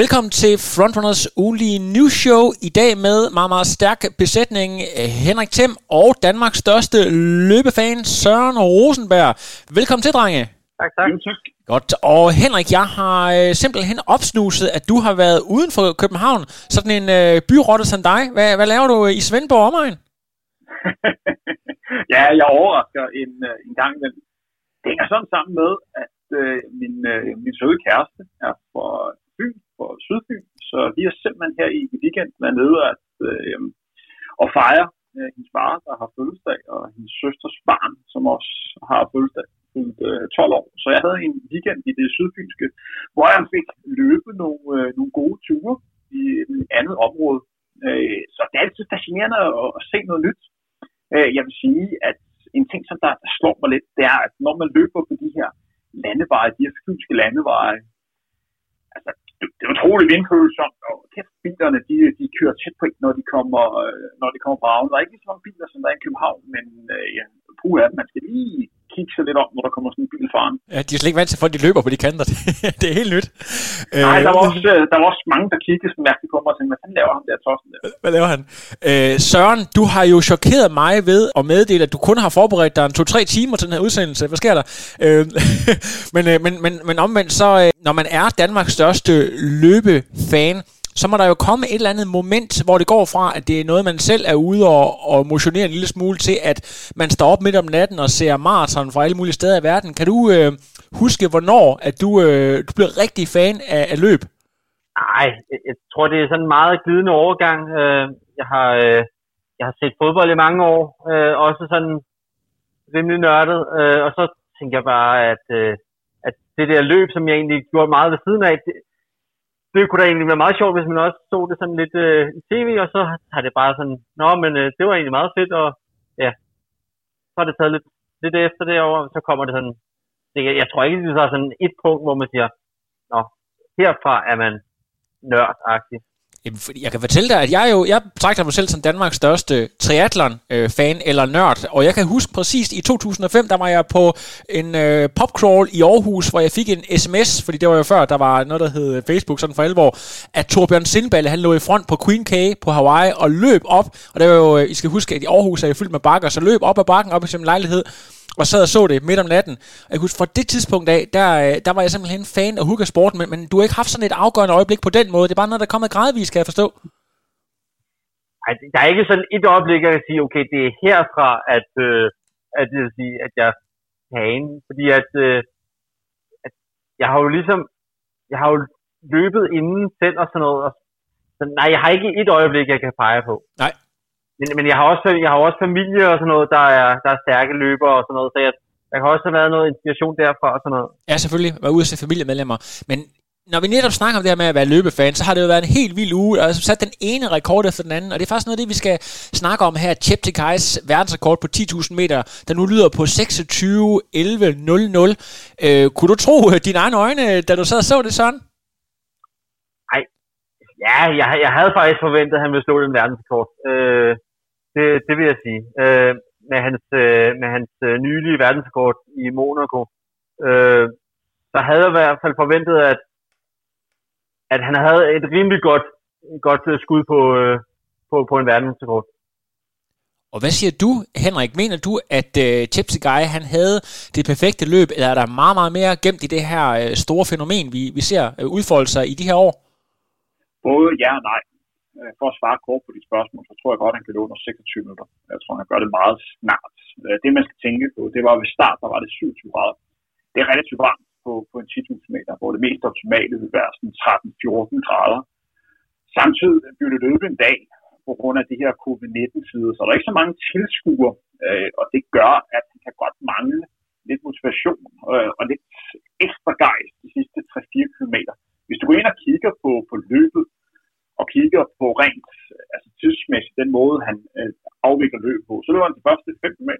Velkommen til Frontrunners ugenlige news show. I dag med meget, meget stærk besætning. Henrik Thiem og Danmarks største løbefan, Søren Rosenberg. Velkommen til, drenge. Tak, tak. Godt. Og Henrik, jeg har øh, simpelthen opsnuset, at du har været uden for København. Sådan en øh, byrotte som dig. Hvad, hvad laver du i Svendborg omegn? ja, jeg overrasker en, øh, en gang imellem. Det hænger sådan sammen med, at øh, min, øh, min søde kæreste er fra Fyn, på Sydfyn, så vi er simpelthen her i weekenden er nede at, øh, øhm, og fejre øh, hendes far, der har fødselsdag, og hendes søsters barn, som også har fødselsdag, fyldt øh, 12 år. Så jeg havde en weekend i det sydfynske, hvor jeg fik løbet nogle, øh, nogle gode ture i et andet område. Øh, så det er altid fascinerende at, at se noget nyt. Øh, jeg vil sige, at en ting, som der, der slår mig lidt, det er, at når man løber på de her landeveje, de her fynske landeveje, altså, det, det er utroligt vindfølsomt, og kæft, bilerne, de, de kører tæt på når de kommer, øh, når de kommer på havnen. Der er ikke så mange biler, som der er i København, men øh, ja, puha, man skal lige kigge sig lidt om, når der kommer sådan en bil foran. Ja, de er slet ikke vant til, at de løber på de kanter. det er helt nyt. Nej, der var, også, øh, der var også mange, der kiggede sådan mærkeligt på mig og tænkte, hvad laver han der tossen der? Hvad laver han? Øh, Søren, du har jo chokeret mig ved at meddele, at du kun har forberedt dig en to-tre timer til den her udsendelse. Hvad sker der? Øh, men, øh, men, men, men omvendt så, øh, når man er Danmarks største løbefan, så må der jo komme et eller andet moment, hvor det går fra, at det er noget, man selv er ude og, og motionere en lille smule til, at man står op midt om natten og ser maraton fra alle mulige steder i verden. Kan du øh, huske, hvornår at du, øh, du blev rigtig fan af, af løb? Nej, jeg tror, det er sådan en meget glidende overgang. Øh, jeg har, øh, jeg har set fodbold i mange år, øh, også sådan rimelig nørdet, øh, og så tænker jeg bare, at, øh, at det der løb, som jeg egentlig gjorde meget ved siden af, det, det kunne da egentlig være meget sjovt, hvis man også så det sådan lidt øh, i tv, og så har det bare sådan, nå, men øh, det var egentlig meget fedt, og ja, så har det taget lidt, lidt efter det og så kommer det sådan, det, jeg tror ikke, det er sådan et punkt, hvor man siger, nå, herfra er man nørdagtig. Jeg kan fortælle dig, at jeg jo, jeg betragter mig selv som Danmarks største triathlon-fan øh, eller nørd, og jeg kan huske præcis i 2005, der var jeg på en øh, popcrawl i Aarhus, hvor jeg fik en sms, fordi det var jo før, der var noget, der hed Facebook sådan for alvor, at Torbjørn Sindballe, han lå i front på Queen K på Hawaii og løb op, og det var jo, øh, I skal huske, at i Aarhus er jeg fyldt med bakker, så løb op ad bakken op i sin lejlighed, og sad og så det midt om natten. Og jeg husker, fra det tidspunkt af, der, øh, der var jeg simpelthen fan af hooker sport, men, men du har ikke haft sådan et afgørende øjeblik på den måde. Det er bare noget, der er kommet gradvist, kan jeg forstå. Ej, der er ikke sådan et øjeblik, jeg kan sige, okay, det er herfra, at, øh, at, jeg, sige, at jeg er fan. Fordi at, øh, at jeg har jo ligesom, jeg har jo løbet inden selv og sådan noget. Og, så, nej, jeg har ikke et øjeblik, jeg kan pege på. Nej. Men, men jeg, har også, jeg har også familie og sådan noget, der er, der er stærke løbere og sådan noget, så jeg, der kan også have været noget inspiration derfra og sådan noget. Ja, selvfølgelig. Være ude se familiemedlemmer. Men når vi netop snakker om det her med at være løbefan, så har det jo været en helt vild uge, og altså sat den ene rekord efter den anden, og det er faktisk noget af det, vi skal snakke om her. Cheptegei's verdensrekord på 10.000 meter, der nu lyder på 26.11.00. Øh, kunne du tro øh, dine egne øjne, da du sad og så det sådan? Nej, ja, jeg, jeg havde faktisk forventet, at han ville slå den verdensrekord. Øh, det, det vil jeg sige. Øh, med hans, øh, med hans øh, nylige verdensrekord i Monaco, øh, så havde jeg i hvert fald forventet, at, at han havde et rimelig godt, godt øh, skud på, øh, på, på en verdensrekord. Og hvad siger du, Henrik? Mener du, at øh, Tipsy Guy, han havde det perfekte løb, eller er der meget, meget mere gemt i det her øh, store fænomen, vi, vi ser øh, udfolde sig i de her år? Både ja og nej. Øh, for at svare kort på de spørgsmål, så tror jeg godt, at han kan løbe under 26 minutter. Jeg tror, han gør det meget snart. Øh, det, man skal tænke på, det var ved start, der var det 27 grader. Det er relativt varmt på, på en 10.000 meter, hvor det mest optimale vil være sådan 13-14 grader. Samtidig bliver det løbet en dag, på grund af det her covid-19-tider, så der er ikke så mange tilskuere, øh, og det gør, at han kan godt mangle lidt motivation øh, og lidt ekstra gejst de sidste 3-4 km. Hvis du går ind og kigger på, på løbet, og kigger på rent altså tidsmæssigt den måde, han øh, afvikler løb løber han de første 5 km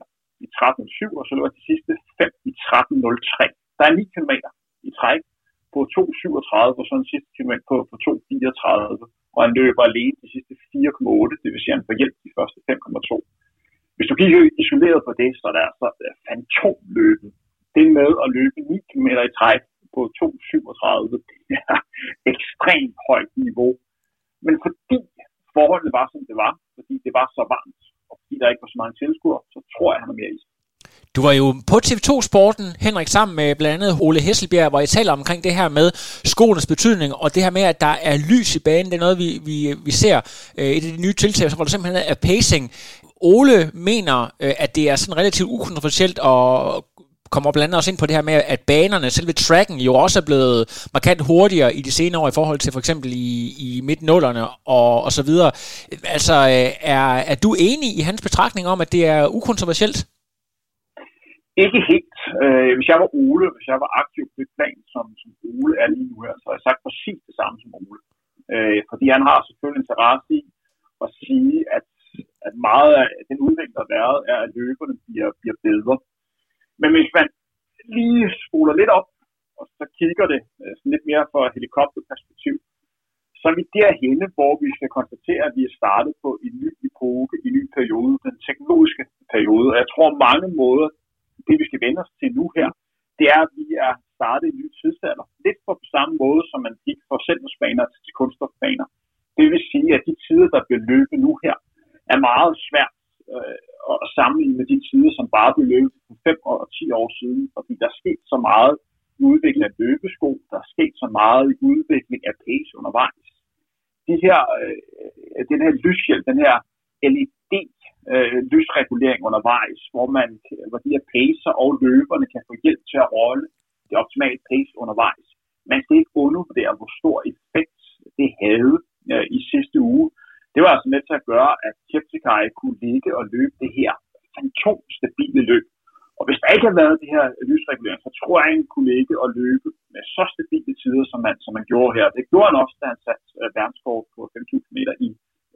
i 13.07, og så løber han de sidste 5 i 13.03. Der er 9 km i træk på 2.37, og så en sidste kilometer på, på 2.34, og han løber alene de sidste 4,8, det vil sige, at han får hjælp de første 5,2. Hvis du kigger isoleret på det, så er der altså fantomløbet. Det med at løbe 9 km i træk på 2,37, det er, ekstremt højt niveau. Men fordi forholdene var, som det var, fordi det var så varmt, og fordi der ikke var så mange tilskuere, så tror jeg, han er mere i du var jo på TV2-sporten, Henrik, sammen med blandt andet Ole Hesselbjerg, hvor I taler omkring det her med skoenes betydning, og det her med, at der er lys i banen, det er noget, vi, vi, vi ser øh, i de nye tiltag, hvor der simpelthen er pacing. Ole mener, øh, at det er sådan relativt ukontroversielt og kommer blandt andet også ind på det her med, at banerne, selve tracken, jo også er blevet markant hurtigere i de senere år i forhold til for eksempel i, i midt og, og så videre. Altså, øh, er, er du enig i hans betragtning om, at det er ukontroversielt? Ikke helt. Øh, hvis jeg var Ole, hvis jeg var aktiv på det plan, som, som Ole er lige nu her, så har jeg sagt præcis det samme som Ole. Øh, fordi han har selvfølgelig interesse i at sige, at, at meget af den udvikling, der har været, er, at løberne bliver, bliver bedre. Men hvis man lige spoler lidt op, og så kigger det øh, sådan lidt mere fra helikopterperspektiv, så er vi derhenne, hvor vi skal konstatere, at vi er startet på en ny epoke, en ny periode, den teknologiske periode. Og jeg tror mange måder, det vi skal vende os til nu her, det er, at vi er startet en ny tidsalder. Lidt på samme måde, som man gik fra selvsbaner til kunststofbaner. Det vil sige, at de tider, der bliver løbet nu her, er meget svært øh, at sammenligne med de tider, som bare blev løbet for 5 og 10 år siden, fordi der er sket så meget i udvikling af løbesko, der er sket så meget i udvikling af pace undervejs. De her, øh, den her lyshjælp, den her LED øh, lysregulering undervejs, hvor, man, hvor de her pacer og løberne kan få hjælp til at rolle det optimale pace undervejs. Man skal ikke undervurdere, hvor stor effekt det havde øh, i sidste uge. Det var altså med til at gøre, at Kipsikai kunne ligge og løbe det her fantomstabile løb. Og hvis der ikke havde været det her lysregulering, så tror jeg, at han kunne ligge og løbe med så stabile tider, som man, som man gjorde her. Det gjorde han også, da han satte øh, verdenskort på 5.000 meter i,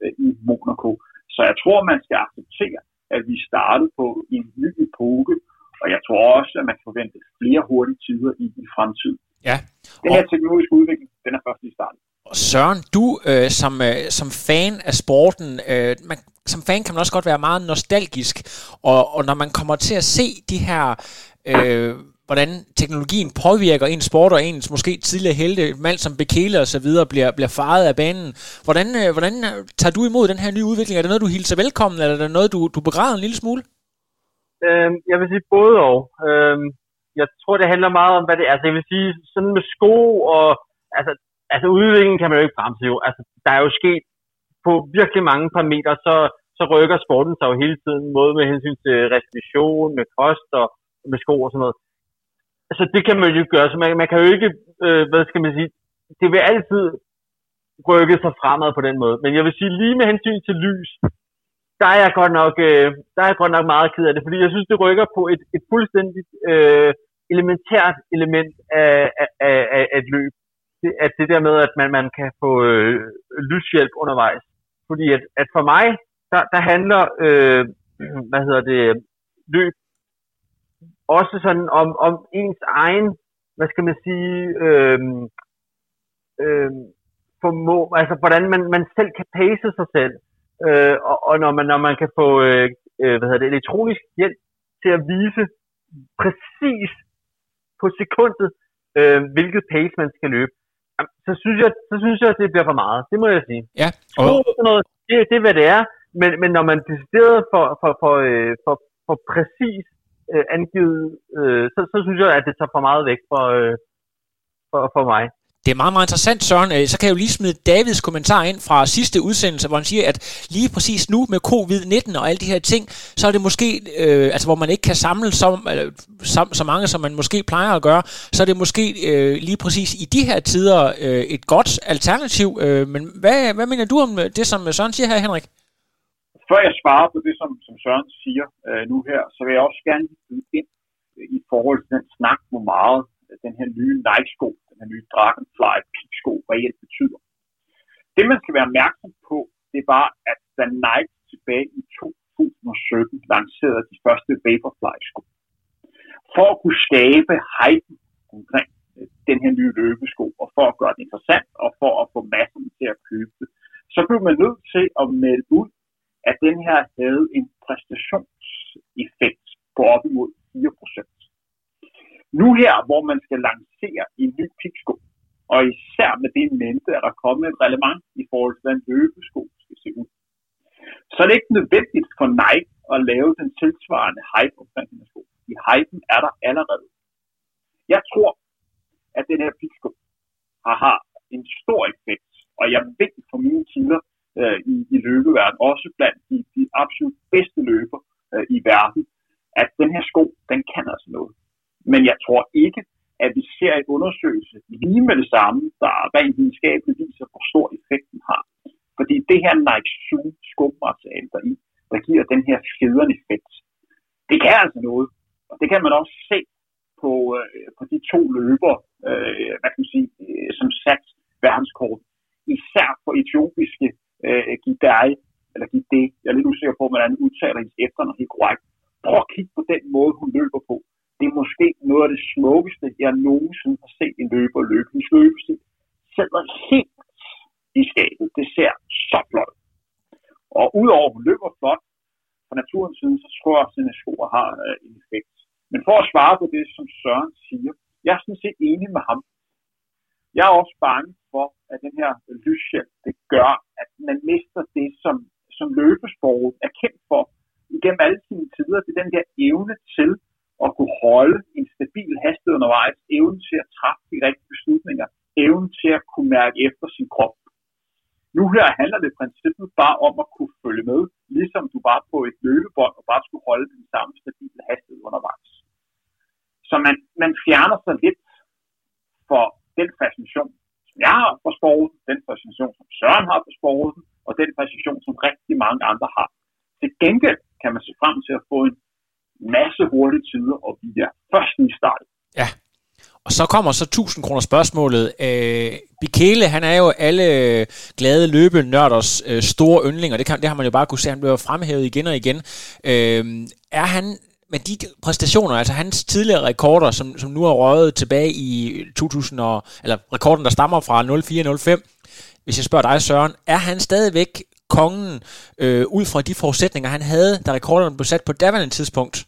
øh, i Monaco. Så jeg tror, man skal acceptere, at vi startede på en ny epoke, og jeg tror også, at man forventer flere hurtige tider i, i fremtiden. Ja. Den her teknologiske udvikling, den er først i starten. Søren, du øh, som, øh, som fan af sporten, øh, man, som fan kan man også godt være meget nostalgisk, og, og når man kommer til at se de her øh, hvordan teknologien påvirker ens sport og ens måske tidligere helte, mand som Bekele og så videre, bliver, bliver faret af banen. Hvordan, øh, hvordan tager du imod den her nye udvikling? Er det noget, du hilser velkommen, eller er det noget, du, du begræder en lille smule? Øhm, jeg vil sige både og. Øhm, jeg tror, det handler meget om, hvad det er. Altså, jeg vil sige, sådan med sko og... Altså, altså udviklingen kan man jo ikke bremse jo. Altså, der er jo sket på virkelig mange parametre, så, så rykker sporten sig jo hele tiden, både med hensyn til restitution, med kost og med sko og sådan noget altså det kan man jo ikke gøre, så man, man kan jo ikke, øh, hvad skal man sige, det vil altid rykke sig fremad på den måde. Men jeg vil sige, lige med hensyn til lys, der er jeg godt nok, øh, der er jeg godt nok meget ked af det, fordi jeg synes, det rykker på et, et fuldstændigt øh, elementært element af, af, af, af et løb. Det, at det der med, at man, man kan få øh, lyshjælp undervejs. Fordi at, at for mig, der, der handler, øh, hvad hedder det, løb også sådan om, om ens egen, hvad skal man sige, øh, øh, formå, altså hvordan man, man selv kan pace sig selv, øh, og, og når man, når man kan få øh, øh, hvad hedder det, elektronisk hjælp til at vise præcis på sekundet, øh, hvilket pace man skal løbe, så synes jeg, så synes jeg, at det bliver for meget. Det må jeg sige. Ja. Og... Noget, det, det er, hvad det er. Men, men når man decideret for, for, for, øh, for, for præcis øh, angivet, øh, så, så synes jeg, at det tager for meget væk for, øh, for, for mig. Det er meget, meget interessant, Søren. Øh, så kan jeg jo lige smide Davids kommentar ind fra sidste udsendelse, hvor han siger, at lige præcis nu med covid-19 og alle de her ting, så er det måske, øh, altså hvor man ikke kan samle så, øh, så, så mange, som man måske plejer at gøre, så er det måske øh, lige præcis i de her tider øh, et godt alternativ. Øh, men hvad, hvad mener du om øh, det, som øh, Søren siger her, Henrik? Før jeg svarer på det, som, som Søren siger øh, nu her, så vil jeg også gerne byde ind øh, i forhold til den snak, hvor meget øh, den her nye Nike-sko, den her nye Dragonfly Peak-sko reelt betyder. Det, man skal være opmærksom på, det var, at da Nike tilbage i 2017 lancerede de første Vaporfly-sko, for at kunne skabe hype omkring øh, den her nye løbesko, og for at gøre det interessant, og for at få massen til at købe det, så blev man nødt til at melde ud, at den her havde en præstationseffekt på op imod 4%. Nu her, hvor man skal lancere en ny piksko, og især med det mente, at der kommer et relevant i forhold til, hvordan løbesko skal se ud. Så er det ikke nødvendigt for Nike at lave den tilsvarende hype omkring den sko. I hypen er der allerede. Jeg tror, at den her pitsko har, har en stor effekt, og jeg ved fra mine kilder øh, i, i løbeverden, også blandt de, de absolut bedste løber øh, i verden, at den her sko, den kan altså noget. Men jeg tror ikke, at vi ser en undersøgelse lige med det samme, der rent videnskabeligt viser, hvor stor effekten har. Fordi det her Nike Zoom skomateriale der i, der giver den her fjederne effekt, det kan altså noget. Og det kan man også se på, øh, på de to løber, øh, hvad kan man sige, øh, som sat verdenskort. Især for etiopiske øh, Gidei, eller Gide, jeg er lidt usikker på, hvordan han udtaler hendes efternavn helt korrekt. Prøv at kigge på den måde, hun løber på. Det er måske noget af det smukkeste, jeg nogensinde har set en løber løbe. Hendes løbestil sidder helt i skabet. Det ser så flot Og udover at hun løber flot, fra naturens side, så tror jeg, at sine sko har øh, en effekt. Men for at svare på det, som Søren siger, jeg er sådan set enig med ham. Jeg er også bange for, at den her lyshjælp, det gør, at man mister det, som, som løbesporet er kendt for igennem alle sine tider. Det er den der evne til at kunne holde en stabil hastighed undervejs, evnen til at træffe de rigtige beslutninger, evnen til at kunne mærke efter sin krop. Nu her handler det i princippet bare om at kunne følge med, ligesom du var på et løbebånd og bare skulle holde den samme stabile hastighed undervejs. Så man, man fjerner sig lidt for den fascination, som jeg har for sporten, den fascination, som Søren har for sporten, og den fascination, som rigtig mange andre har. Til gengæld kan man se frem til at få en masse hurtige tider, og vi er først i startet. Ja, og så kommer så 1000 kroner spørgsmålet. Øh, Bikele, han er jo alle glade løbenørders øh, store yndling, og det, kan, det har man jo bare kunne se, han bliver fremhævet igen og igen. Øh, er han med de præstationer, altså hans tidligere rekorder, som, som nu er røget tilbage i 2000, og, eller rekorden, der stammer fra 0405, hvis jeg spørger dig, Søren, er han stadigvæk kongen øh, ud fra de forudsætninger, han havde, da rekorderne blev sat på daværende tidspunkt?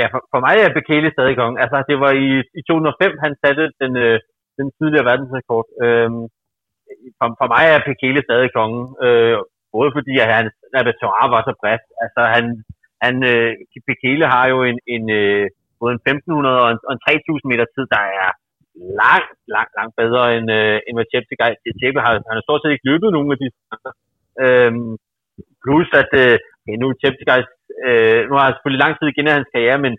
Ja, for, for mig er Bekele stadig kong. Altså, det var i, i 2005, han satte den, øh, den tidligere verdensrekord. Øhm, for, for mig er Bekele stadig kongen. Øh, både fordi, at hans repertoire var så bredt. Altså, han, han, øh, Bekele har jo en, en øh, både en 1500 og en, og en 3000 meter tid, der er langt, langt, langt bedre end, øh, end hvad Tjeppe Cheptegei har, han har stort set ikke løbet nogen af de øhm, plus at øh, okay, nu Cheptegei, øh, nu har han selvfølgelig lang tid igen af hans karriere, men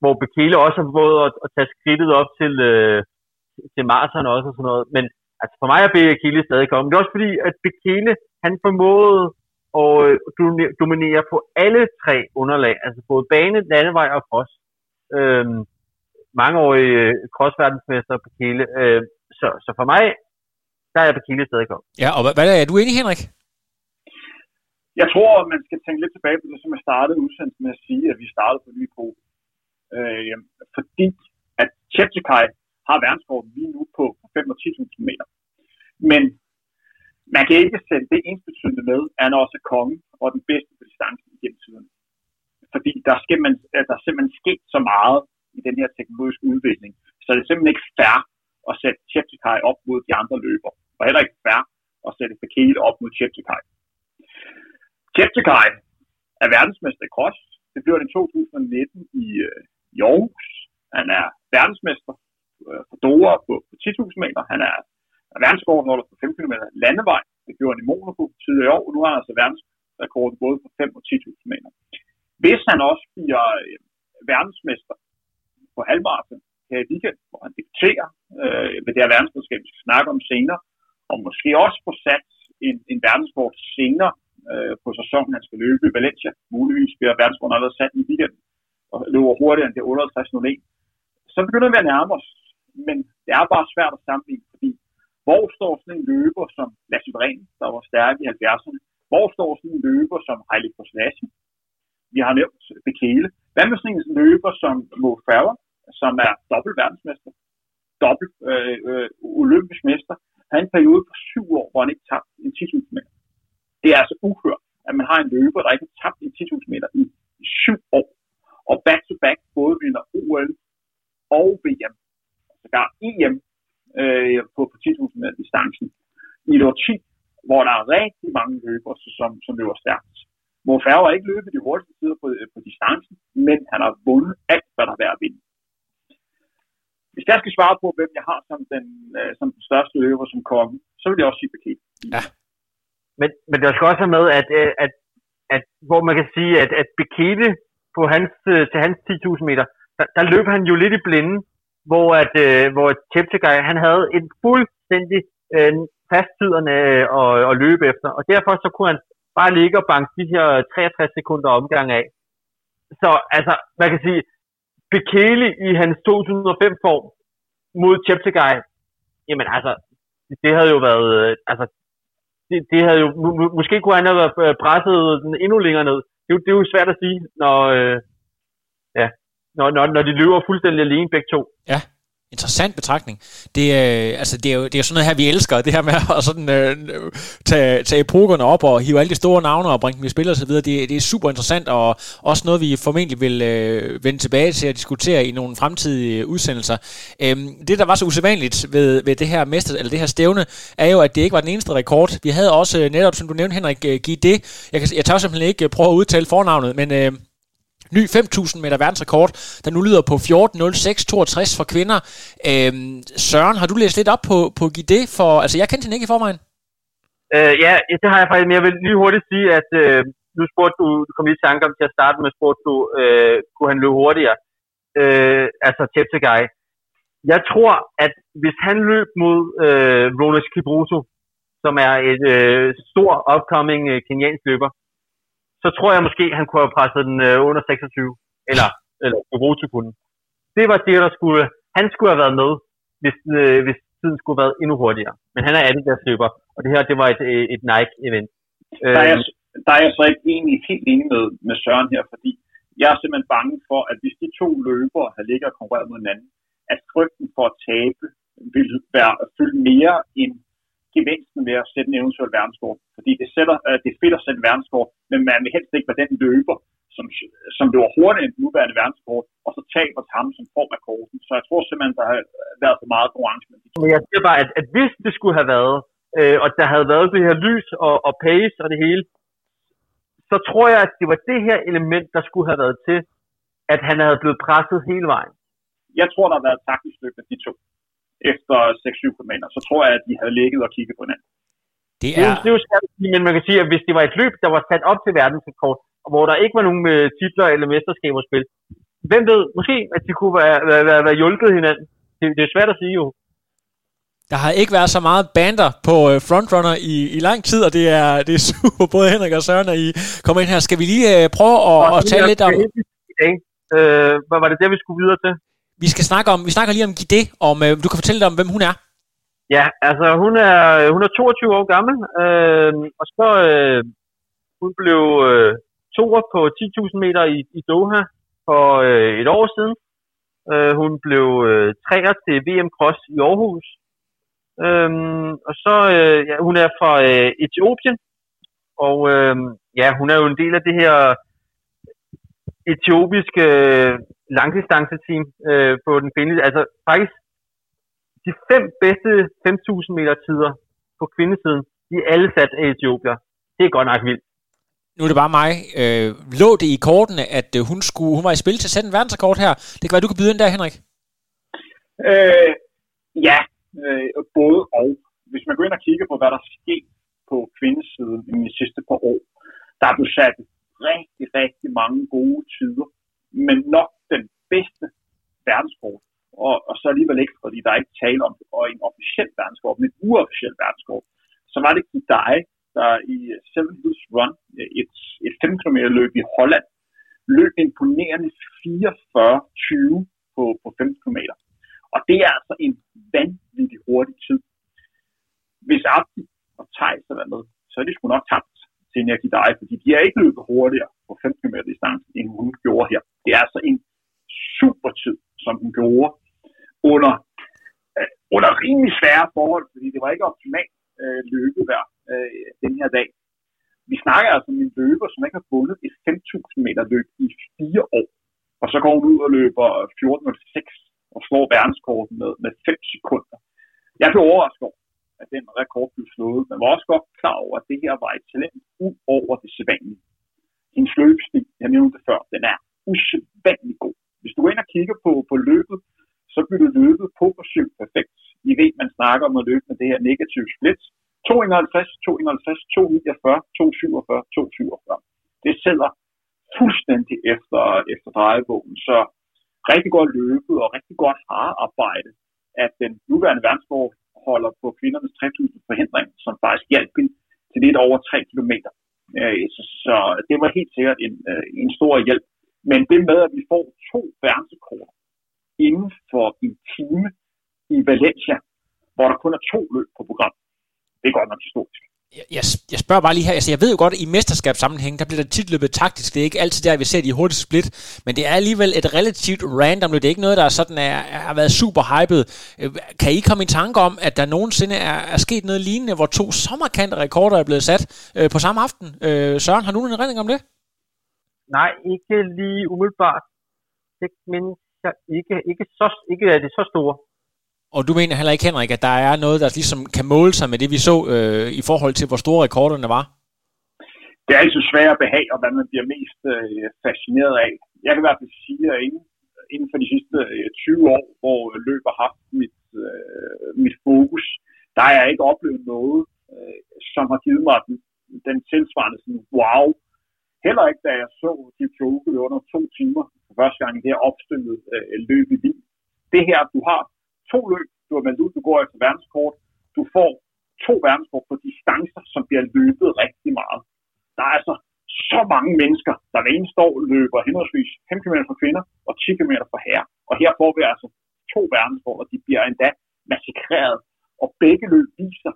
hvor Bekele også har fået at, at tage skridtet op til, øh, til Marsen også og sådan noget. Men altså for mig er Bekele stadig kommet. Men det er også fordi, at Bekele, han formåede og øh, dominerer på alle tre underlag, altså både bane, landevej og cross. Øhm, mangeårig øh, crossverdensmester på Øh, så, så for mig, der er Bekele stadig kommet. Ja, og hvad, hvad er du enig, Henrik? Jeg tror, man skal tænke lidt tilbage på det, som jeg startede udsendelsen med at sige, at vi startede på ny på. Øh, fordi at Cheptegei har verdenskortet lige nu på 5 og 10.000 meter. Men man kan ikke sætte det ensbetydende med, at han også er konge og den bedste på distancen gennem tiden. Fordi der, skal man, der er simpelthen sket så meget i den her teknologiske udvikling, så det er simpelthen ikke fair at sætte Cheptegei op mod de andre løber. Og heller ikke fair at sætte Fakir op mod Cheptegei. Cheptegei er verdensmester i cross. Det blev det i 2019 i, øh, i Aarhus. Han er verdensmester øh, for Dora på, på 10.000 meter. Han er, er verdensrekordholder på 5 km landevej. Det gjorde han i Monaco tidligere i år. Nu har han altså verdensrekorden både på 5 og 10.000 meter. Hvis han også bliver øh, verdensmester på halvmarathon her i weekend, hvor han debuterer øh, ved det her verdensmesterskab, vi skal snakke om senere, og måske også få sat en, en verdensrekord senere øh, på sæsonen, han skal løbe i Valencia. Muligvis bliver verdenskorten allerede sat i weekenden og løber hurtigere end det 58.01. Så begynder vi at nærme os, men det er bare svært at sammenligne, fordi hvor står sådan en løber som Lasse Bren, der var stærk i 70'erne? Hvor står sådan en løber som Haile Kosnasi? Vi har nævnt Bekele. Hvad med sådan en løber som Mo Farah, som er dobbelt verdensmester, dobbelt øh, øh, olympisk mester, han en periode på syv år, hvor han ikke tabte en 10.000 meter. Det er altså uhørt, at man har en løber, der ikke har tabt en 10.000 meter i syv år. Og back-to-back -back, både vinder OL og VM, altså der er EM øh, på, på 10.000 meter distancen. I et 10, hvor der er rigtig mange løbere, som, som løber stærkt. Mo Farah har ikke løbet de hurtigste tider på, øh, på distancen, men han har vundet alt, hvad der er værd at vinde. Hvis jeg skal svare på, hvem jeg har som den, øh, som den største løber som konge, så vil jeg også sige Paket. Ja, men, men det skal også have med, at, at, at, at, hvor man kan sige, at, at Bekele på hans, øh, til hans 10.000 meter, der, der løb han jo lidt i blinde, hvor at, øh, hvor Cheptegei, han havde en fuldstændig øh, fasttiderne øh, at, at løbe efter, og derfor så kunne han bare ligge og banke de her 63 sekunder omgang af. Så altså, man kan sige, Bekele i hans 2005-form mod Cheptegei, jamen altså, det havde jo været, øh, altså, det, det havde jo, måske kunne han have været øh, presset endnu længere ned. Det, det er jo svært at sige, når, øh, ja, når, når, når de løber fuldstændig alene begge to. Ja, Interessant betragtning. Det øh, altså, det, er jo, det er jo sådan noget her, vi elsker, det her med at sådan, øh, tage, tage epokerne op og hive alle de store navne og bringe dem i spil og så videre. Det, det er super interessant, og også noget, vi formentlig vil øh, vende tilbage til at diskutere i nogle fremtidige udsendelser. Øhm, det, der var så usædvanligt ved, ved det her mester, eller det her stævne, er jo, at det ikke var den eneste rekord. Vi havde også øh, netop, som du nævnte, Henrik, øh, give det. Jeg, kan, jeg tør simpelthen ikke øh, prøve at udtale fornavnet, men... Øh, ny 5.000 meter verdensrekord, der nu lyder på 14.06.62 for kvinder. Øhm, Søren, har du læst lidt op på, på Gide? For, altså, jeg kendte hende ikke i forvejen. Øh, ja, det har jeg faktisk, men jeg vil lige hurtigt sige, at øh, nu spurgte du, du kom lige i tanke om til at starte med, spurgte du, øh, kunne han løbe hurtigere? Øh, altså Cheptegei. Jeg tror, at hvis han løb mod øh, Rolex Kibruto, som er et øh, stor upcoming øh, kenyansk løber, så tror jeg måske, han kunne have presset den øh, under 26, eller, eller Kurotu kunne. Det var det, der skulle, han skulle have været med, hvis, øh, hvis tiden skulle have været endnu hurtigere. Men han er Adidas løber, og det her, det var et, øh, et Nike-event. Der er, der er jeg så ikke egentlig helt enig med, med Søren her, fordi jeg er simpelthen bange for, at hvis de to løbere har ligget og konkurreret mod hinanden, at frygten for at tabe vil være fyldt mere end gevinsten ved at sætte en eventuel verdenskort. Fordi det, sætter, øh, det er fedt at sætte en verdenskort, men man vil helst ikke være den løber, som, som løber hurtigere end den nuværende verdenskort, og så taber til ham som form af korten. Så jeg tror simpelthen, der har været for meget konkurrence. Men jeg siger bare, at, at hvis det skulle have været, øh, og der havde været det her lys og, og pace og det hele, så tror jeg, at det var det her element, der skulle have været til, at han havde blevet presset hele vejen. Jeg tror, der har været et taktisk stykke af de to efter 6-7 km, så tror jeg, at de havde ligget og kigget på hinanden. Det er... Det, er jo svært men man kan sige, at hvis det var et løb, der var sat op til verdensrekord, og hvor der ikke var nogen øh, titler eller mesterskaber spil, hvem ved, måske, at de kunne være, være, være, være hjulpet hinanden. Det, det er svært at sige jo. Der har ikke været så meget bander på øh, frontrunner i, i lang tid, og det er, det er super, både Henrik og Søren, at I kommer ind her. Skal vi lige uh, prøve at, at tale lidt om... Øh, hvad var det der, vi skulle videre til? Vi skal snakke om, vi snakker lige om Gide, om øh, du kan fortælle dig om, hvem hun er. Ja, altså hun er, øh, hun er 22 år gammel, øh, og så øh, hun blev øh, toer på 10.000 meter i, i Doha for øh, et år siden. Øh, hun blev øh, træer til VM Cross i Aarhus. Øh, og så, øh, ja, hun er fra øh, Etiopien, og øh, ja, hun er jo en del af det her etiopiske øh, langdistanceteam øh, på den kvindelige, altså faktisk de fem bedste 5.000 meter tider på kvindesiden, de er alle sat af Etiopier. Det er godt nok vildt. Nu er det bare mig. Øh, lå det i kortene, at øh, hun, skulle, hun var i spil til at sætte en verdensrekord her? Det kan være, du kan byde ind der, Henrik. Øh, ja, øh, både og. Hvis man går ind og kigger på, hvad der er sket på kvindesiden i de sidste par år, der er blevet sat rigtig, rigtig mange gode tider. Men nok bedste verdenskort og, og så alligevel ikke, fordi der er ikke tale om og en officiel verdenskort, men et uofficiel verdenskort. Så var det dig, der i Seven Hills Run, øh, et, et 5 km løb i Holland, løb imponerende 44-20 på, på 5 km. Og det er altså en vanvittig hurtig tid. Hvis Abdi og Thijs havde været med, så er de sgu nok tabt til Energi Dye, fordi de er ikke løbet hurtigere på 5 km distance, end hun gjorde her. Det er altså en super tid, som den gjorde under, øh, under rimelig svære forhold, fordi det var ikke optimalt øh, løbevejr øh, den her dag. Vi snakker altså om en løber, som ikke har vundet et 5.000 meter løb i fire år. Og så går hun ud og løber 14.06 og slår verdenskorten med, med 5 sekunder. Jeg blev overrasket over, at den rekord blev slået, men var også godt klar over, at det her var et talent ud over det sædvanlige. Hendes løbestil, jeg nævnte det før, den er usædvanlig god. Hvis du går ind og kigger på, på løbet, så bliver det løbet på på syv perfekt. I ved, man snakker om at løbe med det her negative split. 251, 251, 249, 247, 247. Det sidder fuldstændig efter, efter drejebogen, så rigtig godt løbet og rigtig godt arbejde, at den nuværende verdensforholder på kvindernes 3000 forhindring, som faktisk hjalp til lidt over 3 km. Øh, så, så det var helt sikkert en, øh, en stor hjælp. Men det med, at vi får to verdensrekorder inden for en time i Valencia, hvor der kun er to løb på program, det er godt nok historisk. Jeg, jeg, jeg spørger bare lige her, altså jeg ved jo godt, at i mesterskabssammenhæng, der bliver der tit løbet taktisk. Det er ikke altid der, vi ser de hurtigste split, men det er alligevel et relativt random løb. Det er ikke noget, der er sådan er, har været super hypet. Øh, kan I komme i tanke om, at der nogensinde er, er sket noget lignende, hvor to så rekorder er blevet sat øh, på samme aften? Øh, Søren, har du en erindring om det? Nej, ikke lige umiddelbart. Det mindes jeg ikke. Ikke, så, ikke er det så store. Og du mener heller ikke, Henrik, at der er noget, der ligesom kan måle sig med det, vi så øh, i forhold til, hvor store rekorderne var? Det er altid svært at behage, og hvad man bliver mest øh, fascineret af. Jeg kan i hvert fald sige, at inden, inden for de sidste øh, 20 år, hvor løb har haft mit, øh, mit fokus, der har jeg ikke oplevet noget, øh, som har givet mig den, den tilsvarende sådan, wow. Heller ikke, da jeg så de Kyoto under to timer for første gang i det her opstillede øh, løb i Wien. Det her, du har to løb, du har meldt ud, du går efter verdenskort. Du får to verdenskort på distancer, som bliver løbet rigtig meget. Der er altså så mange mennesker, der hver eneste år løber henholdsvis 5 km for kvinder og 10 km for herrer. Og her får vi altså to verdenskort, og de bliver endda massakreret. Og begge løb viser,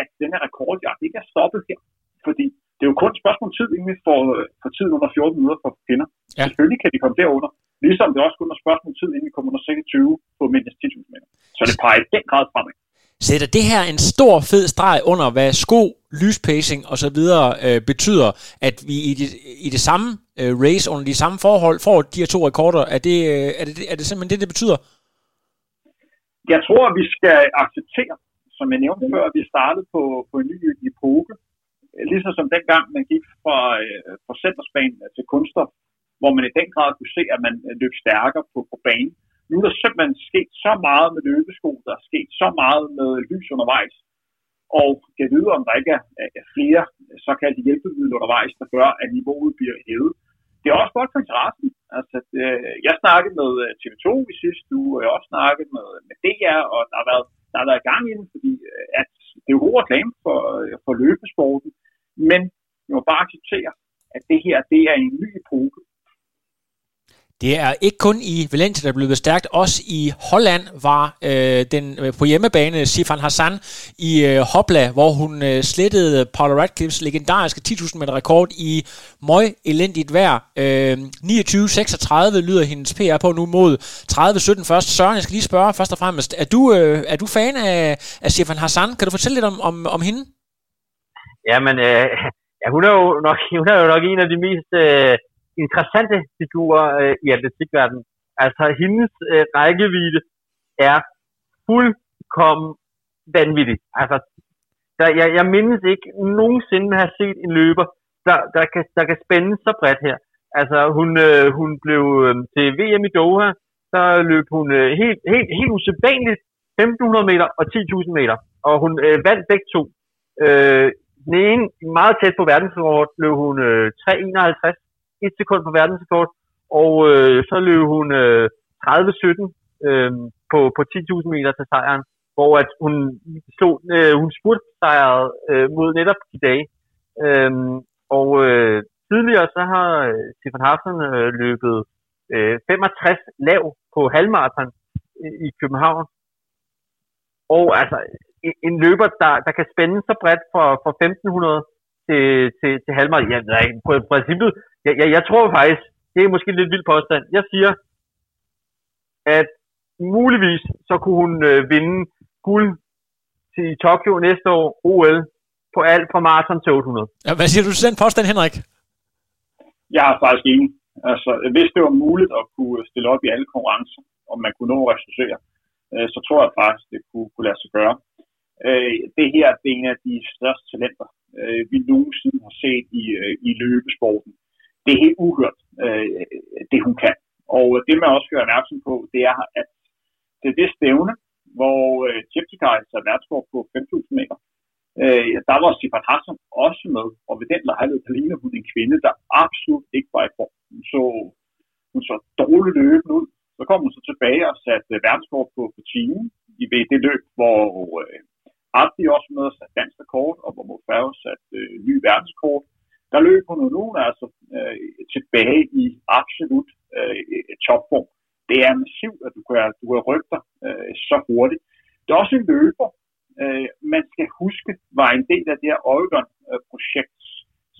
at den her rekordjagt ikke er stoppet her. Fordi det er jo kun et spørgsmål tid, inden vi får, får tiden under 14 minutter for kvinder. Ja. Selvfølgelig kan de komme derunder, Ligesom det også kun er spørgsmål tid, inden vi kommer under 26 på mindst 10.000 meter. Så det peger i den grad fremad. Sætter det her en stor fed streg under, hvad sko, lyspacing osv. Øh, betyder, at vi i det, i det samme øh, race, under de samme forhold, får de her to rekorder? Er det, øh, er det, er det simpelthen det, det betyder? Jeg tror, at vi skal acceptere, som jeg nævnte før, at vi startede på, på en ny epoke. Ligesom som dengang, man gik fra, øh, fra centersbanen øh, til kunststof, hvor man i den grad kunne se, at man øh, løb stærkere på, på banen. Nu er der simpelthen sket så meget med løbesko, der er sket så meget med lys undervejs, og kan vide, om der ikke er, er flere såkaldte hjælpemidler undervejs, der gør, at niveauet bliver hævet. Det er også godt for interessen. Altså, øh, jeg snakkede med TV2 i sidste uge, og jeg har også snakket med, med DR, og der har været, der har været gang i den, fordi at det er jo god reklame for, øh, for løbesporten, men jeg må bare acceptere, at det her det er en ny epoke, det er ikke kun i Valencia, der er blevet stærkt. Også i Holland var øh, den øh, på hjemmebane Sifan Hassan i øh, Hopla, hvor hun øh, slettede Paula Radcliffes legendariske 10.000 meter rekord i møg elendigt vejr. Øh, 29.36 lyder hendes PR på nu mod 30.17 først. Søren, jeg skal lige spørge først og fremmest. Er du, øh, er du fan af, af Sifan Hassan? Kan du fortælle lidt om, om, om hende? Jamen, øh, ja, hun, er jo nok, hun er jo nok en af de mest... Øh interessante figurer øh, i atletikverdenen. Altså, hendes øh, rækkevidde er fuldkommen vanvittig. Altså, der, jeg, jeg mindes ikke nogensinde at have set en løber, der, der, kan, der kan spænde så bredt her. Altså, hun, øh, hun blev øh, til VM i Doha, så løb hun øh, helt, helt, helt usædvanligt 1500 meter og 10.000 meter. Og hun øh, vandt begge to. Øh, den ene, meget tæt på verdensrekord, blev hun øh, 3.51 et sekund på verdensrekord, og øh, så løb hun øh, 30-17 øh, på, på 10.000 meter til sejren, hvor at hun slog, øh, hun spurtsejrede øh, mod netop i dag. Øh, og øh, tidligere så har øh, Stefan Hafsen øh, løbet øh, 65 lav på halvmarathon øh, i København. Og altså, en, en løber, der, der kan spænde så bredt fra, fra 1500 til, til, til halvmarathon. Ja, nej, på princippet, jeg, jeg, jeg tror faktisk, det er måske lidt vild påstand. Jeg siger, at muligvis så kunne hun øh, vinde guld til Tokyo næste år, OL, på alt fra maraton til 800. Ja, hvad siger du til den påstand, Henrik? Jeg er faktisk enig. Altså, hvis det var muligt at kunne stille op i alle konkurrencer, og man kunne nå at restituere, øh, så tror jeg faktisk, det kunne, kunne lade sig gøre. Øh, det her det er en af de største talenter, øh, vi nogensinde har set i, øh, i løbesporten. Det er helt uhørt, øh, det hun kan. Og det man også gør opmærksom på, det er, at det er det stævne, hvor øh, Cheptegei er værtskår på 5.000 meter. Øh, der var Stefan Hassan også med, og ved den lejlighed, der ligner hun en kvinde, der absolut ikke var i form. Hun så, hun så dårligt løbende ud. Så kom hun så tilbage og satte øh, verdenskort på, på timen i ved det løb, hvor øh, Abdi også med og satte dansk rekord, og hvor Mofao satte øh, ny verdenskort. Der løb hun nu altså øh, tilbage i absolut øh, topform. Det er massivt, at du kan, du kan rykke dig øh, så hurtigt. Det er også en løber, øh, man skal huske, var en del af det her Oregon-projekt, øh,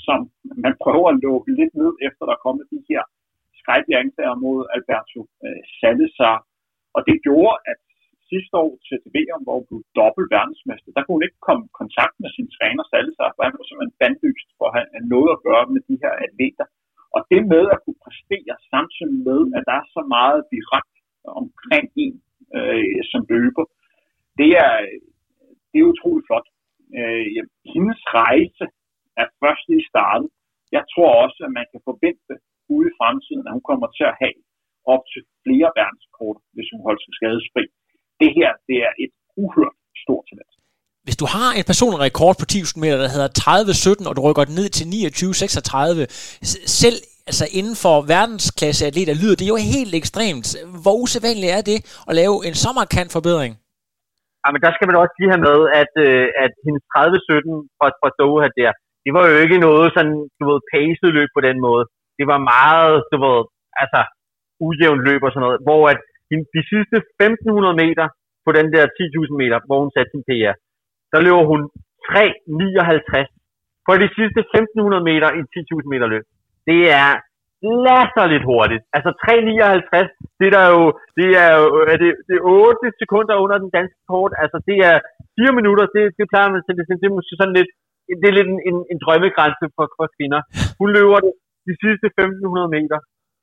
som man prøver at lukke lidt ned, efter der er kommet de her skrækkelige anklager mod Alberto øh, Salazar. Og det gjorde, at sidste år til VM, hvor hun blev dobbelt verdensmester, der kunne hun ikke komme i kontakt med sin træner Salazar, for han var simpelthen bandlyst for at have noget at gøre med de her atleter. Og det med at kunne præstere samtidig med, at der er så meget direkte omkring en øh, som løber, det er, det er utroligt flot. Øh, hendes rejse er først lige startet. Jeg tror også, at man kan forvente ude i fremtiden, at hun kommer til at have op til flere verdenskort, hvis hun holder sig skadesfri. Det her, det er et uhørt stort talent. Hvis du har en personlig rekord på 10.000 meter, der hedder 30-17, og du rykker den ned til 29-36, selv altså inden for verdensklasse atleter lyder det jo helt ekstremt. Hvor usædvanligt er det at lave en så markant forbedring? Ja, men der skal man også lige have med, at, øh, at hendes 30-17 fra, fra Doha der, det var jo ikke noget sådan, du ved, pacet løb på den måde. Det var meget, du ved, altså, ujævnt løb og sådan noget, hvor at de sidste 1500 meter på den der 10.000 meter, hvor hun satte sin PR, der løber hun 3.59 på de sidste 1500 meter i 10.000 meter løb. Det er latterligt hurtigt. Altså 3.59, det der jo, det er jo er det, det er 8 sekunder under den danske kort. Altså det er 4 minutter, det, det plejer man til, det, det er måske sådan lidt, det er lidt en, en, en drømmegrænse for, for kvinder. Hun løber det de sidste 1.500 meter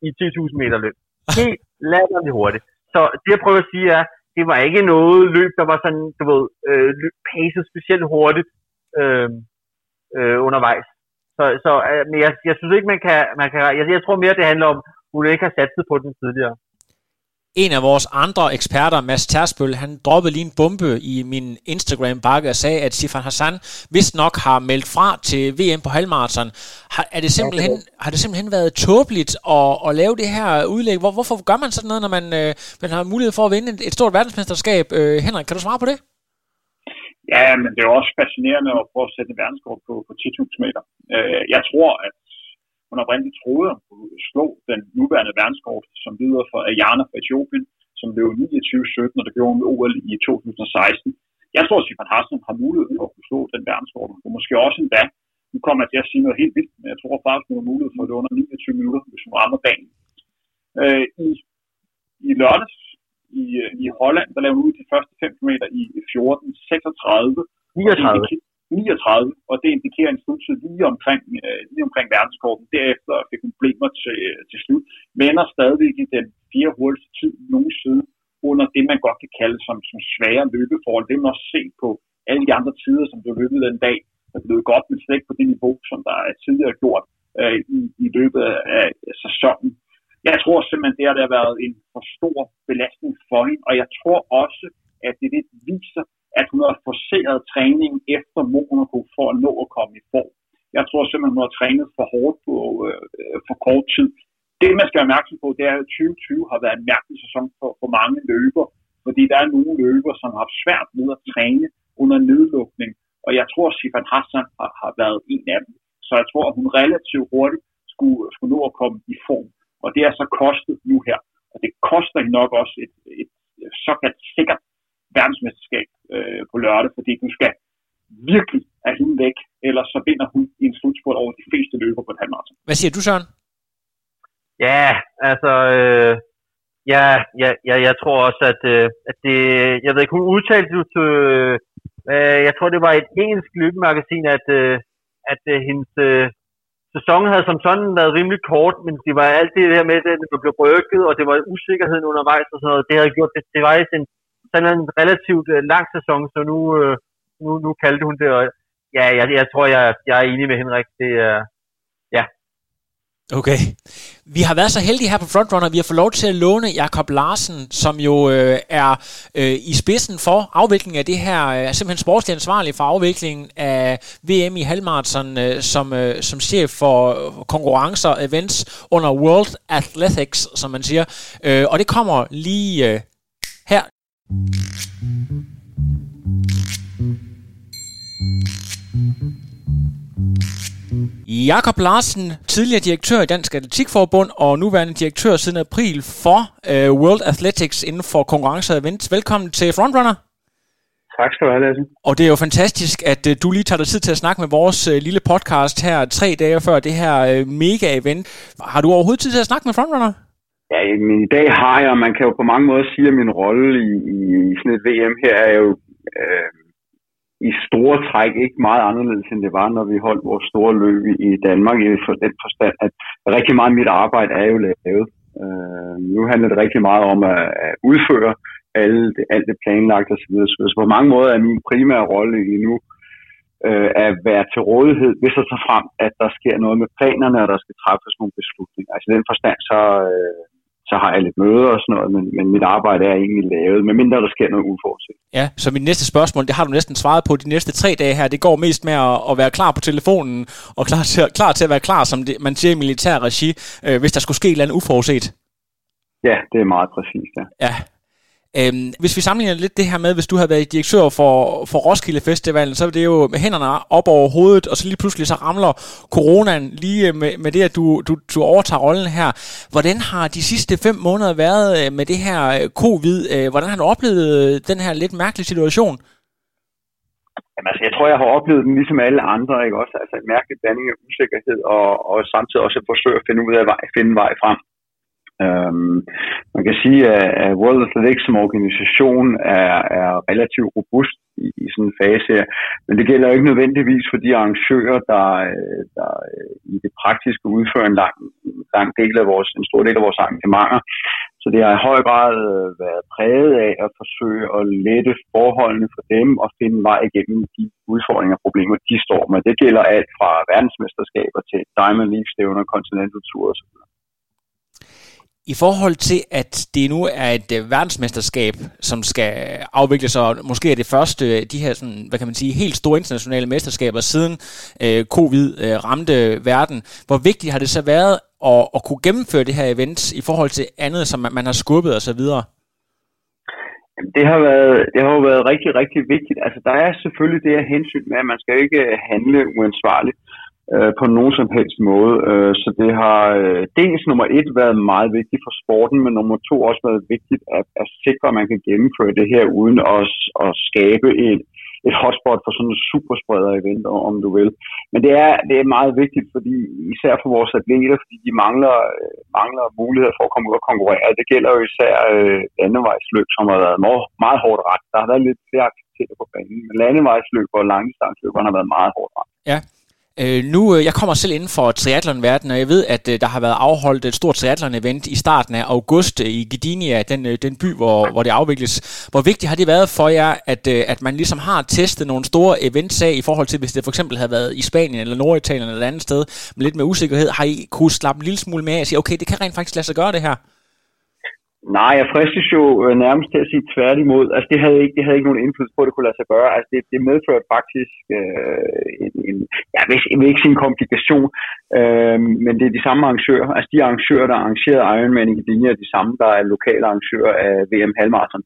i 10.000 meter løb. Helt latterligt hurtigt. Så det jeg prøver at sige er, det var ikke noget løb, der var sådan, du ved, øh, pacet specielt hurtigt øh, øh, undervejs. Så, så øh, men jeg, jeg synes ikke, man kan, man kan jeg, jeg tror mere, det handler om, hun ikke har satset på den tidligere. En af vores andre eksperter, Mads Tersbøl, han droppede lige en bombe i min Instagram-bakke og sagde, at Sifan Hassan vist nok har meldt fra til VM på halvmarathon. Har, er det simpelthen, har det simpelthen været tåbeligt at, at lave det her udlæg? Hvor, hvorfor gør man sådan noget, når man, øh, man har mulighed for at vinde et, et stort verdensmesterskab? Øh, Henrik, kan du svare på det? Ja, men det er også fascinerende at prøve at sætte en verdenskort på, på 10.000 meter. Øh, jeg tror, at hun oprindeligt troede, at hun kunne slå den nuværende verdenskort, som videre for Ayana fra Etiopien, som blev 29-17, og der gjorde hun OL i 2016. Jeg tror, at Sifan Hassan har mulighed for at kunne slå den verdenskort, og måske også endda, nu kommer jeg til at sige noget helt vildt, men jeg tror faktisk, hun har mulighed for det under 29 minutter, hvis hun rammer banen. Øh, i, I lørdags i, i Holland, der lavede hun ud de første 5 km i 14, 36, 39. 39, og det indikerer en sluttid lige omkring, øh, lige omkring verdenskorten. Derefter fik hun problemer til, øh, til slut, men er stadigvæk i den fire hurtigste tid nogensinde under det, man godt kan kalde som, som svære løbeforhold. Det man også se på alle de andre tider, som blev løbet den dag, der blev godt, men slet ikke på det niveau, som der er tidligere gjort øh, i, i løbet af sæsonen. Jeg tror simpelthen, det har været en for stor belastning for hende, og jeg tror også, at det lidt viser, at hun har forceret træningen efter Monaco for at nå at komme i form. Jeg tror simpelthen, hun har trænet for hårdt på øh, for kort tid. Det, man skal være opmærksom på, det er, at 2020 har været en mærkelig sæson for, for mange løber, fordi der er nogle løber, som har haft svært ved at træne under nedlukning, og jeg tror, at Sifan Hassan har, har været en af dem. Så jeg tror, at hun relativt hurtigt skulle, skulle nå at komme i form. Og det er så kostet nu her. Og det koster nok også et, et, et såkaldt sikkert verdensmesterskab øh, på lørdag, fordi du skal virkelig have hende væk, ellers så vinder hun i en slutspurt over de fleste løber på et halvmarathon. Hvad siger du, Søren? Ja, altså, øh, ja, ja, ja, jeg tror også, at, øh, at det, jeg ved ikke, hun udtalte jo til, øh, jeg tror, det var et engelsk løbemagasin, at, øh, at øh, hendes øh, sæsonen havde som sådan været rimelig kort, men det var alt det der med, at det blev rykket, og det var usikkerheden undervejs og sådan noget, det havde gjort det, det var en sådan en relativt øh, lang sæson, så nu, øh, nu, nu kaldte hun det, og ja, jeg, jeg tror, jeg, jeg er enig med Henrik. Det er, ja, Okay. Vi har været så heldige her på Frontrunner, vi har fået lov til at låne Jakob Larsen, som jo øh, er øh, i spidsen for afviklingen af det her, øh, simpelthen sportslig ansvarlig for afviklingen af VM i halvmarathon øh, som, øh, som chef for øh, konkurrencer og events under World Athletics, som man siger. Øh, og det kommer lige øh, her. Jakob Larsen, tidligere direktør i Dansk Atletikforbund og nuværende direktør siden april for uh, World Athletics inden for konkurrencer og events. Velkommen til Frontrunner. Tak skal du have, Lasse. Og det er jo fantastisk, at uh, du lige tager dig tid til at snakke med vores uh, lille podcast her tre dage før det her uh, mega-event. Har du overhovedet tid til at snakke med Frontrunner? Ja, men i dag har jeg, og man kan jo på mange måder sige, at min rolle i, i sådan et VM her er jo øh, i store træk ikke meget anderledes, end det var, når vi holdt vores store løb i Danmark, i for den forstand, at rigtig meget af mit arbejde er jo lavet. Øh, nu handler det rigtig meget om at, at udføre alle det, alt det planlagt osv. Så, så, så på mange måder er min primære rolle lige nu øh, at være til rådighed, hvis der tager frem, at der sker noget med planerne, og der skal træffes nogle beslutninger. Altså i den forstand, så, øh, så har jeg lidt møder og sådan noget, men, men mit arbejde er egentlig lavet, medmindre der sker noget uforudset. Ja, så mit næste spørgsmål, det har du næsten svaret på de næste tre dage her. Det går mest med at, at være klar på telefonen, og klar til, klar til at være klar, som det, man siger i militær regi, øh, hvis der skulle ske et eller andet uforudset. Ja, det er meget præcist, ja. Ja, Øhm, hvis vi sammenligner lidt det her med, hvis du havde været direktør for, for Roskilde Festivalen, så er det jo med hænderne op over hovedet, og så lige pludselig så ramler coronaen lige med, med det, at du, du, du overtager rollen her. Hvordan har de sidste fem måneder været øh, med det her øh, covid? Øh, hvordan har du oplevet den her lidt mærkelige situation? Jamen, altså, jeg tror, jeg har oplevet den ligesom alle andre, ikke også? Altså en mærkelig blanding af usikkerhed, og, og samtidig også at forsøge at finde ud af vej, finde vej frem. Øhm, man kan sige, at World Athletics som organisation er, er relativt robust i, i sådan en fase her, men det gælder jo ikke nødvendigvis for de arrangører, der, der øh, i det praktiske udfører en lang, lang del af vores, en stor del af vores arrangementer. Så det har i høj grad øh, været præget af at forsøge at lette forholdene for dem og finde vej igennem de udfordringer og problemer, de står med. Det gælder alt fra verdensmesterskaber til Diamond League-stævner, kontinentaltur osv. I forhold til, at det nu er et øh, verdensmesterskab, som skal afvikles, og måske er det første øh, de her, sådan, hvad kan man sige, helt store internationale mesterskaber siden øh, covid øh, ramte verden. Hvor vigtigt har det så været at, at kunne gennemføre det her event i forhold til andet, som man, man har skubbet osv.? Det har, været, det har jo været rigtig, rigtig vigtigt. Altså, der er selvfølgelig det her hensyn med, at man skal ikke handle uansvarligt øh, på nogen som helst måde. Øh, så det har øh, dels nummer et været meget vigtigt for sporten, men nummer to også været vigtigt at, at sikre, at man kan gennemføre det her uden at, at skabe et, et hotspot for sådan en superspreder-event, om du vil. Men det er, det er meget vigtigt, fordi især for vores atleter, fordi de mangler, øh, mangler muligheder for at komme ud og konkurrere. Det gælder jo især øh, landevejsløb, som har været meget, meget hårdt ret. Der har været lidt flere aktiviteter på banen, men landevejsløb og langdistansløberne har været meget hårdt ret. Ja, Øh, nu, øh, jeg kommer selv inden for triathlonverdenen, og jeg ved, at øh, der har været afholdt et stort triathlon-event i starten af august øh, i Gdynia, den, øh, den by, hvor, hvor det afvikles. Hvor vigtigt har det været for jer, at, øh, at man ligesom har testet nogle store events af, i forhold til, hvis det for eksempel havde været i Spanien eller Norditalien eller et andet sted, med lidt med usikkerhed, har I kunne slappe en lille smule med af og sige, okay, det kan rent faktisk lade sig gøre det her? Nej, jeg fristes jo øh, nærmest til at sige tværtimod. Altså, det havde ikke, det havde ikke nogen indflydelse på, at det kunne lade sig gøre. Altså, det, det medførte faktisk øh, en, en, jeg, vil, jeg vil ikke sige en komplikation, øh, men det er de samme arrangører. Altså, de arrangører, der arrangerede Ironman i Gdynia, er de samme, der er lokale arrangører af VM Halmarathon.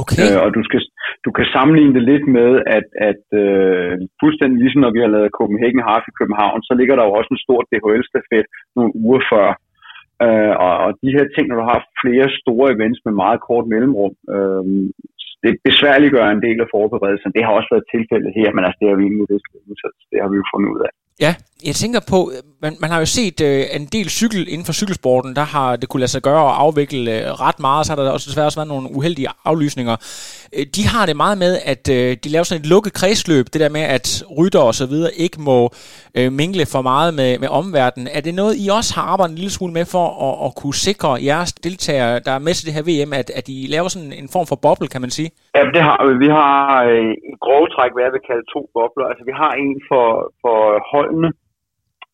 Okay. Øh, og du, skal, du kan sammenligne det lidt med, at, at øh, fuldstændig ligesom når vi har lavet Copenhagen Half i København, så ligger der jo også en stor DHL-stafet nogle uger før Øh, og, og de her ting, når du har flere store events med meget kort mellemrum, øh, det besværliggør en del af forberedelsen. Det har også været tilfældet her, men altså, det har vi egentlig vidst, så det har vi jo fundet ud af. Ja, jeg tænker på, øh, man, man har jo set øh, en del cykel inden for cykelsporten, der har det kunne lade sig gøre at afvikle øh, ret meget, så har der også desværre også været nogle uheldige aflysninger. Øh, de har det meget med, at øh, de laver sådan et lukket kredsløb, det der med, at rytter og så videre ikke må øh, mingle for meget med, med omverdenen. Er det noget, I også har arbejdet en lille smule med for at, at kunne sikre jeres deltagere, der er med til det her VM, at, at I laver sådan en form for boble, kan man sige? Ja, det har vi. Vi har øh, i grove træk, hvad jeg vil kalde to bobler. Altså, vi har en for, for holdene,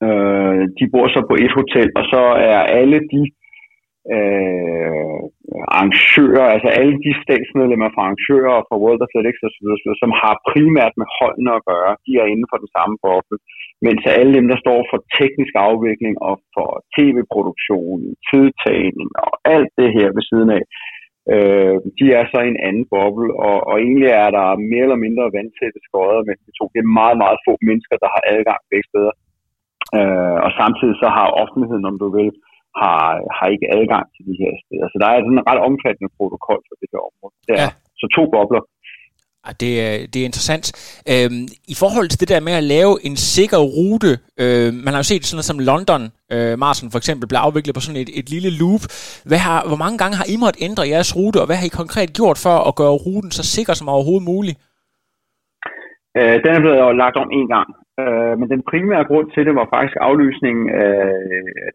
Øh, de bor så på et hotel, og så er alle de øh, arrangører, altså alle de statsmedlemmer fra arrangører og fra World Athletics osv., som har primært med holdene at gøre, de er inden for den samme boble. Mens alle dem, der står for teknisk afvikling og for tv-produktion, tidtagning og alt det her ved siden af, øh, de er så i en anden boble, og, og egentlig er der mere eller mindre vandtætte skodder mellem de to. Det er meget, meget få mennesker, der har adgang begge steder. Øh, og samtidig så har offentligheden, om du vil, har, har ikke adgang til de her steder. Så der er sådan en ret omfattende protokol for det her område. Det er, ja. Så to bobler. Det er, det er interessant. Øhm, I forhold til det der med at lave en sikker rute, øh, man har jo set sådan noget som London øh, Marathon for eksempel, blev afviklet på sådan et, et lille loop. Hvad har, hvor mange gange har I måttet ændre jeres rute, og hvad har I konkret gjort for at gøre ruten så sikker som overhovedet muligt? Øh, den er blevet lagt om en gang. Øh, men den primære grund til det var faktisk aflysningen af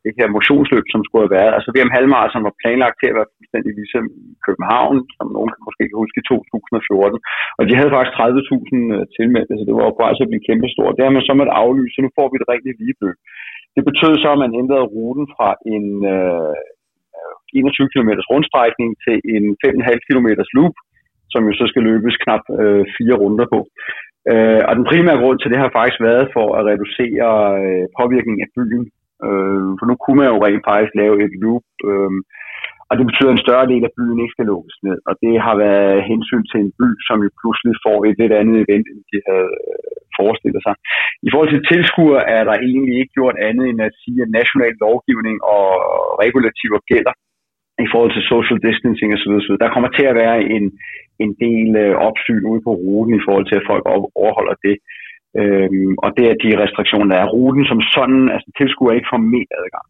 det her motionsløb, som skulle have været. Altså VM som var planlagt til at være fuldstændig ligesom i København, som nogen kan måske kan huske i 2014. Og de havde faktisk 30.000 øh, tilmeldte, så det var jo bare så at blive kæmpestort. Det har man så måtte aflyse, så nu får vi et rigtigt ligebøg. Det betød så, at man ændrede ruten fra en øh, 21 km rundstrækning til en 5,5 km loop, som jo så skal løbes knap øh, fire runder på. Øh, og den primære grund til det har faktisk været for at reducere øh, påvirkningen af byen. Øh, for nu kunne man jo rent faktisk lave et loop, øh, og det betyder, at en større del af byen ikke skal lukkes ned. Og det har været hensyn til en by, som jo pludselig får et lidt andet event, end de havde øh, forestillet sig. I forhold til tilskuer er der egentlig ikke gjort andet end at sige, at national lovgivning og regulativer gælder i forhold til social distancing osv. Der kommer til at være en, en del øh, opsyn ude på ruten i forhold til, at folk overholder det. Øhm, og det er de restriktioner, der er. Ruten som sådan, altså tilskuer ikke formelt adgang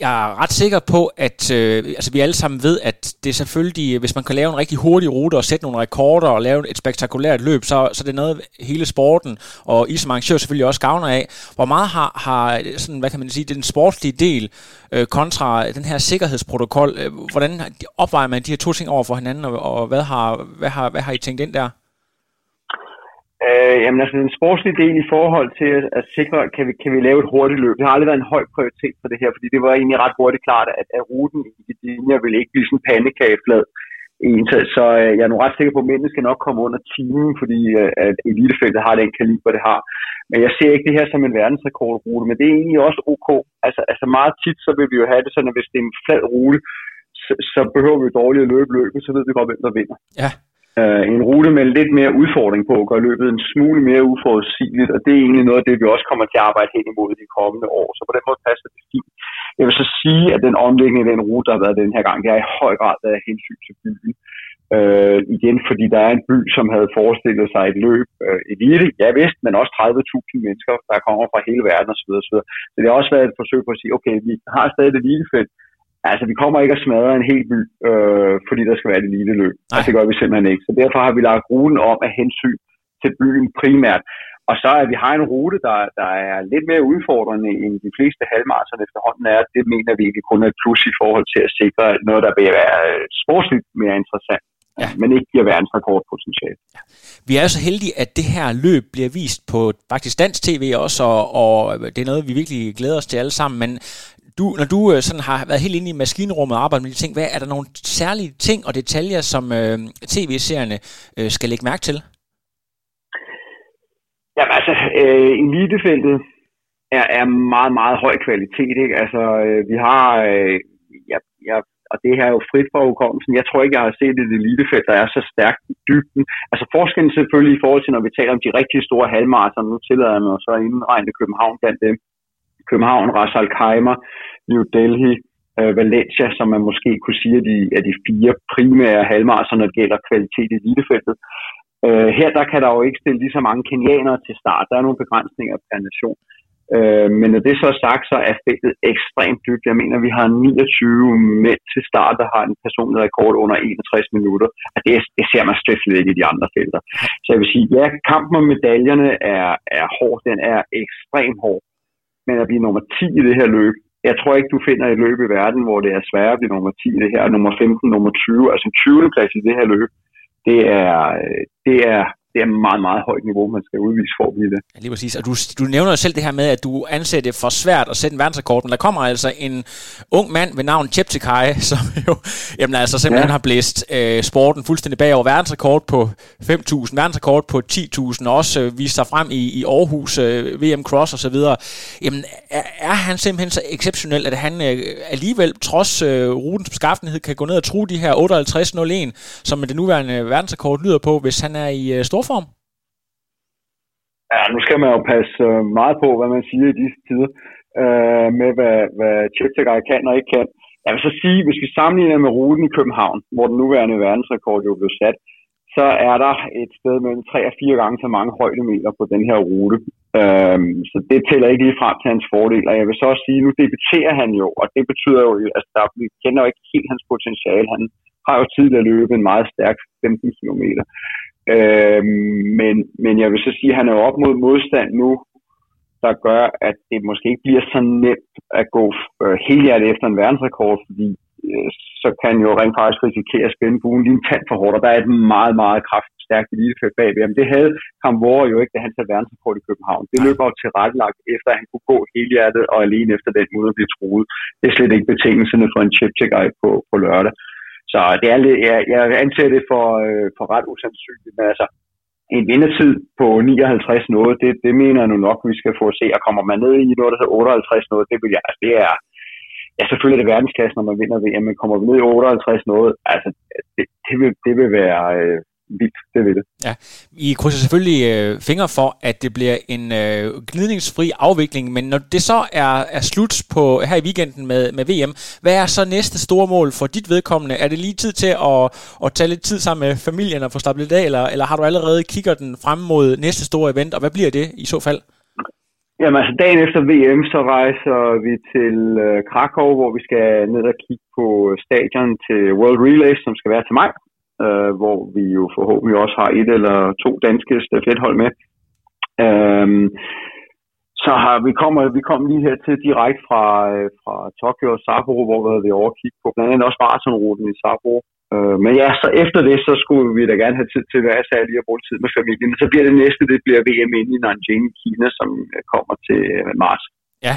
jeg er ret sikker på, at øh, altså, vi alle sammen ved, at det er selvfølgelig, øh, hvis man kan lave en rigtig hurtig rute og sætte nogle rekorder og lave et spektakulært løb, så, så det er noget, hele sporten og I som arrangør selvfølgelig også gavner af. Hvor meget har, har sådan, hvad kan man sige, den sportslige del øh, kontra den her sikkerhedsprotokol, øh, hvordan opvejer man de her to ting over for hinanden, og, og hvad, har, hvad, har, hvad har I tænkt ind der? Øh, jamen altså den sportslige del i forhold til at, at sikre, kan vi, kan vi lave et hurtigt løb. Det har aldrig været en høj prioritet for det her, fordi det var egentlig ret hurtigt klart, at, at ruten i Virginia ville ikke blive sådan pandekageflad. Så, så øh, jeg er nu ret sikker på, at mændene skal nok komme under timen, fordi øh, at elitefeltet har den kaliber, det har. Men jeg ser ikke det her som en verdensrekordrute, men det er egentlig også ok. Altså, altså meget tit, så vil vi jo have det sådan, at hvis det er en flad rute, så, så behøver vi dårligt at løbe løbet, så ved vi godt, hvem der vinder. Ja. Uh, en rute med lidt mere udfordring på, gør løbet en smule mere uforudsigeligt, og det er egentlig noget af det, vi også kommer til at arbejde hen imod de kommende år. Så på den måde passer det fint. Jeg vil så sige, at den omlægning af den rute, der har været den her gang, det er i høj grad været hensyn til byen. Uh, igen, fordi der er en by, som havde forestillet sig et løb uh, elite, ja vist, men også 30.000 mennesker, der kommer fra hele verden osv. osv. Så det har også været et forsøg på at sige, okay, vi har stadig det elitefelt, Altså, vi kommer ikke at smadre en hel by, øh, fordi der skal være det lille løb. Altså, det gør vi simpelthen ikke. Så derfor har vi lagt ruten om af hensyn til byen primært. Og så at vi har en rute, der, der er lidt mere udfordrende end de fleste halvmarathon efterhånden er, det mener vi ikke kun er et plus i forhold til at sikre noget, der vil være sportsligt mere interessant. Ja. men ikke giver verdensrekordpotentiale. Ja. Vi er så heldige, at det her løb bliver vist på faktisk dansk tv også, og, og det er noget, vi virkelig glæder os til alle sammen, men du, når du øh, sådan har været helt inde i maskinrummet og arbejdet med de ting, hvad er der nogle særlige ting og detaljer, som øh, tv-serierne øh, skal lægge mærke til? Jamen altså, øh, elitefeltet er, er meget, meget høj kvalitet. Ikke? Altså, øh, vi har, øh, ja, ja, og det her er jo frit for hukommelsen. Jeg tror ikke, jeg har set et elitefelt, der er så stærkt i dybden. Altså forskellen selvfølgelig i forhold til, når vi taler om de rigtig store halvmarathon, nu tillader jeg mig så at indregne København blandt dem. København, Ras Al Khaimah, New Delhi, øh, Valencia, som man måske kunne sige er de, er de fire primære halvmarser, når det gælder kvalitet i elitefeltet. Øh, her der kan der jo ikke stille lige så mange kenianere til start. Der er nogle begrænsninger per nation. Øh, men når det så er sagt, så er feltet ekstremt dybt. Jeg mener, vi har 29 mænd til start, der har en personlig rekord under 61 minutter. Og det, det ser man slet ikke i de andre felter. Så jeg vil sige, ja, kampen om medaljerne er, er hård. Den er ekstremt hård. Men at blive nummer 10 i det her løb, jeg tror ikke, du finder et løb i verden, hvor det er sværere at blive nummer 10 i det her, nummer 15, nummer 20, altså 20. plads i det her løb. Det er, øh, det er, det er meget, meget højt niveau, man skal udvise for at blive det. Ja, lige præcis. Og du, du nævner jo selv det her med, at du anser det for svært at sætte en verdensrekord, men der kommer altså en ung mand ved navn Cheptegei, som jo jamen, altså simpelthen ja. har blæst øh, sporten fuldstændig bagover. Verdensrekord på 5.000, verdensrekord på 10.000, og også øh, vist sig frem i, i Aarhus, øh, VM Cross osv. Jamen, er, er han simpelthen så exceptionel, at han øh, alligevel, trods øh, rutens beskaffenhed, kan gå ned og true de her 58.01, som det nuværende verdensrekord lyder på, hvis han er i øh, storform? Ja, nu skal man jo passe øh, meget på, hvad man siger i disse tider, øh, med hvad, hvad Cheptegei kan og ikke kan. Jeg vil så sige, hvis vi sammenligner med ruten i København, hvor den nuværende verdensrekord jo blev sat, så er der et sted mellem 3 og 4 gange så mange højdemeter på den her rute. Øhm, så det tæller ikke lige frem til hans fordel. Og jeg vil så også sige, nu debuterer han jo, og det betyder jo, at altså, vi kender jo ikke helt hans potentiale. Han har jo tidligere løbet en meget stærk 15 km. Øh, men, men jeg vil så sige, at han er jo op mod modstand nu, der gør, at det måske ikke bliver så nemt at gå øh, helt hjertet efter en verdensrekord, fordi øh, så kan jo rent faktisk risikere at spænde buen lige en tand for hårdt, og der er et meget, meget kraftigt stærkt elitefelt bagved. Men det havde Kamvore jo ikke, da han tager verdensrekord i København. Det løber jo tilrettelagt efter, at han kunne gå hele hjertet og alene efter den måde at blive truet. Det er slet ikke betingelserne for en chip på, på lørdag. Så det er lidt, jeg, jeg anser det for, øh, for ret usandsynligt, men altså en vindertid på 59 noget, det, det mener jeg nu nok, vi skal få at se. Og kommer man ned i noget, der hedder 58 noget, det, vil jeg, altså, det er, ja, selvfølgelig er det verdensklasse, når man vinder VM, men kommer vi ned i 58 noget, altså, det, det, vil, det vil være, øh, vildt, det vil det. Ja, I krydser selvfølgelig øh, fingre for, at det bliver en øh, glidningsfri afvikling, men når det så er, er slut på her i weekenden med, med VM, hvad er så næste store mål for dit vedkommende? Er det lige tid til at, at tage lidt tid sammen med familien og få slappet lidt af, eller, eller har du allerede kigger den frem mod næste store event, og hvad bliver det i så fald? Jamen altså dagen efter VM, så rejser vi til øh, Krakow, hvor vi skal ned og kigge på stadion til World Relays, som skal være til mig øh, hvor vi jo forhåbentlig også har et eller to danske stafethold med. Øhm, så har vi kommer vi kom lige her til direkte fra, øh, fra Tokyo og Sapporo, hvor vi havde overkig på blandt andet også maratonruten i Sapporo. Øh, men ja, så efter det, så skulle vi da gerne have tid til at være lige at bruge tid med familien. Så bliver det næste, det bliver VM inde i Nanjing i Kina, som øh, kommer til øh, marts. Ja,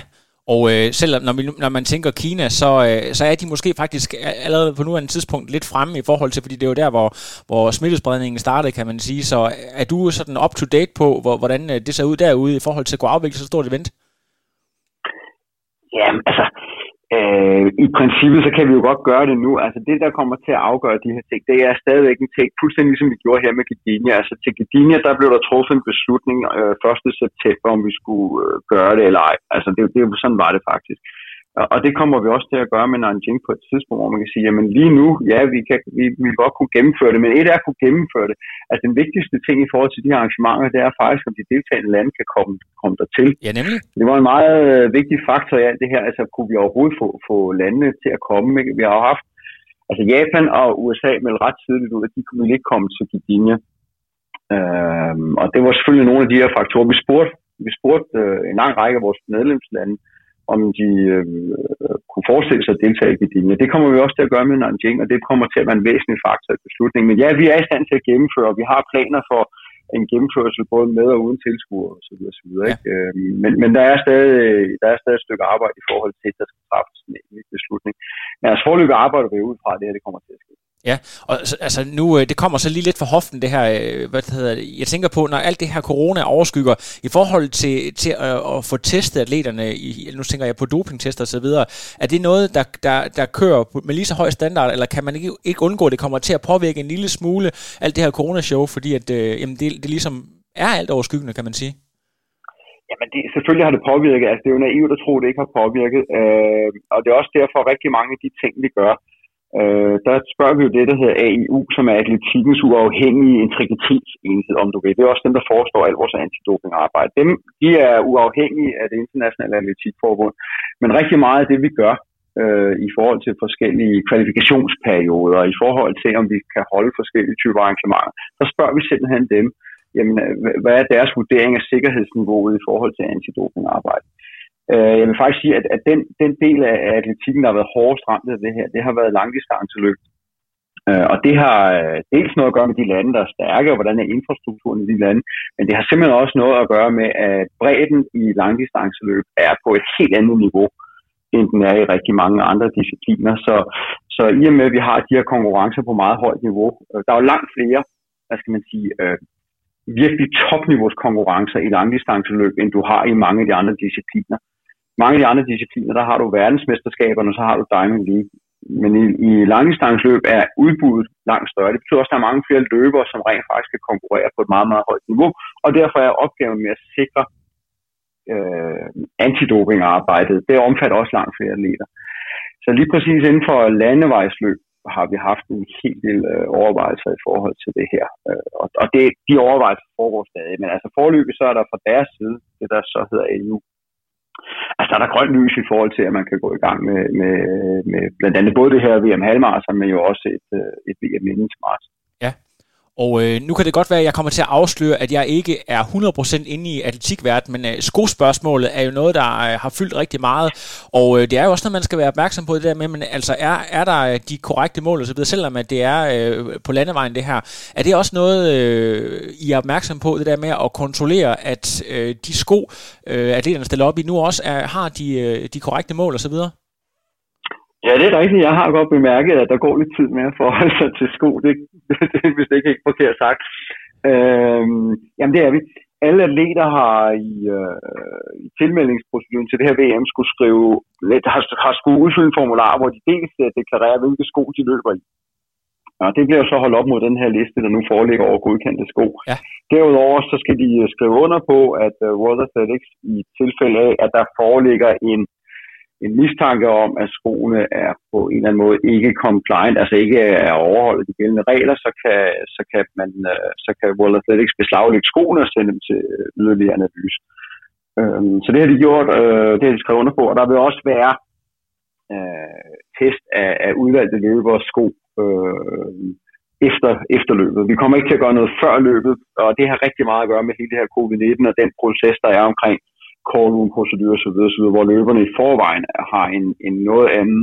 og øh, selv når, vi, når man tænker Kina, så, øh, så er de måske faktisk allerede på nuværende tidspunkt lidt fremme i forhold til, fordi det er jo der, hvor, hvor smittespredningen startede, kan man sige. Så er du sådan up-to-date på, hvor, hvordan øh, det ser ud derude i forhold til at kunne afvikle så stort event? Ja, altså, Øh, I princippet så kan vi jo godt gøre det nu. Altså det, der kommer til at afgøre de her ting, det er stadigvæk en ting, fuldstændig ligesom vi gjorde her med Gdynia. Altså til Gdynia, der blev der truffet en beslutning øh, 1. september, om vi skulle øh, gøre det eller ej. Altså det, det, sådan var det faktisk. Og det kommer vi også til at gøre med Nanjing på et tidspunkt, hvor man kan sige, jamen lige nu, ja, vi kan vi, vi vil godt kunne gennemføre det, men et er at kunne gennemføre det. Altså den vigtigste ting i forhold til de arrangementer, det er faktisk, om de deltagende lande kan komme, komme dertil. Ja, nemlig. Det var en meget øh, vigtig faktor i alt det her, altså kunne vi overhovedet få, få landene til at komme. Ikke? Vi har jo haft, altså Japan og USA meldte ret tidligt ud, at de kunne ikke komme til Gdynia. Øhm, og det var selvfølgelig nogle af de her faktorer, vi spurgte, vi spurgte øh, en lang række af vores medlemslande, om de øh, kunne forestille sig at deltage i Gdynia. Det kommer vi også til at gøre med Nanjing, og det kommer til at være en væsentlig faktor i beslutningen. Men ja, vi er i stand til at gennemføre, vi har planer for en gennemførelse både med og uden tilskuere osv. osv. Ja. Ikke? Øhm, men, men der, er stadig, der er stadig et stykke arbejde i forhold til, at der skal træffes en beslutning. Men altså forløbet arbejder vi ud fra, at det her det kommer til at ske. Ja, og altså nu, øh, det kommer så lige lidt for hoften, det her, øh, hvad det hedder Jeg tænker på, når alt det her corona overskygger, i forhold til, til at, at få testet atleterne, i, nu tænker jeg på dopingtester osv., er det noget, der, der, der kører med lige så høj standard, eller kan man ikke, ikke undgå, at det kommer til at påvirke en lille smule alt det her coronashow, fordi at, øh, jamen det, det ligesom er alt overskyggende, kan man sige? Jamen, det, selvfølgelig har det påvirket. Altså, det er jo naivt at tro, at det ikke har påvirket. Øh, og det er også derfor, at rigtig mange af de ting, vi gør, øh, Øh, der spørger vi jo det, der hedder AIU, som er atletikkens uafhængige integritetsenhed, om du vil. Det er også dem, der forestår al vores antidopingarbejde. Dem, de er uafhængige af det internationale atletikforbund, men rigtig meget af det, vi gør, øh, i forhold til forskellige kvalifikationsperioder, i forhold til, om vi kan holde forskellige typer arrangementer, så spørger vi simpelthen dem, jamen, øh, hvad er deres vurdering af sikkerhedsniveauet i forhold til antidopingarbejde. Øh, jeg vil faktisk sige, at, at den, den del af atletikken, der har været hårdest ramt af det her, det har været langdistanceløb. Øh, og det har øh, dels noget at gøre med de lande, der er stærke, og hvordan er infrastrukturen i de lande, men det har simpelthen også noget at gøre med, at bredden i langdistanceløb er på et helt andet niveau, end den er i rigtig mange andre discipliner. Så, så i og med, at vi har de her konkurrencer på meget højt niveau, øh, der er jo langt flere, hvad skal man sige, øh, virkelig topniveaus konkurrencer i langdistanceløb, end du har i mange af de andre discipliner mange af de andre discipliner, der har du verdensmesterskaberne, og så har du Diamond League. Men i, i langdistansløb er udbuddet langt større. Det betyder også, at der er mange flere løbere, som rent faktisk kan konkurrere på et meget, meget højt niveau. Og derfor er opgaven med at sikre øh, antidopingarbejdet, det omfatter også langt flere atleter. Så lige præcis inden for landevejsløb har vi haft en helt del øh, overvejelser i forhold til det her. Øh, og og det, de overvejelser foregår stadig. Men altså forløbet, så er der fra deres side, det der så hedder EU, Altså, der er der grønt lys i forhold til, at man kan gå i gang med, med, med blandt andet både det her VM halvmarathon, men jo også et, øh, et VM inden til. Og øh, nu kan det godt være, at jeg kommer til at afsløre, at jeg ikke er 100% inde i atletikverdenen, men øh, skospørgsmålet er jo noget, der øh, har fyldt rigtig meget. Og øh, det er jo også noget, man skal være opmærksom på det der med, men altså er, er der øh, de korrekte mål og så videre, selvom at det er øh, på landevejen det her. Er det også noget, øh, I er opmærksom på, det der med at kontrollere, at øh, de sko, øh, atleterne stiller op i nu også, er, har de, øh, de korrekte mål og så videre? Ja, det er rigtigt. Jeg har godt bemærket, at der går lidt tid med at forholde sig til sko. Det, det, det er vist ikke helt forkert sagt. Øhm, jamen, det er vi. Alle atleter har i, øh, i tilmeldingsproceduren til det her VM skulle skrive, har, har skulle udfylde en formular, hvor de dels øh, deklarerer, hvilke sko de løber i. Og det bliver så holdt op mod den her liste, der nu foreligger over godkendte sko. Ja. Derudover så skal de øh, skrive under på, at uh, World Athletics i tilfælde af, at der foreligger en en mistanke om, at skoene er på en eller anden måde ikke compliant, altså ikke er overholdt de gældende regler, så kan, så kan, man, øh, så kan World Athletics beslaglægge skoene og sende dem til øh, yderligere analyse. Øhm, så det har de gjort, øh, det har de skrevet under på, og der vil også være øh, test af, af udvalgte løbere sko øh, efter, efter løbet. Vi kommer ikke til at gøre noget før løbet, og det har rigtig meget at gøre med hele det her covid-19 og den proces, der er omkring call room procedurer osv., osv., hvor løberne i forvejen har en, en noget anden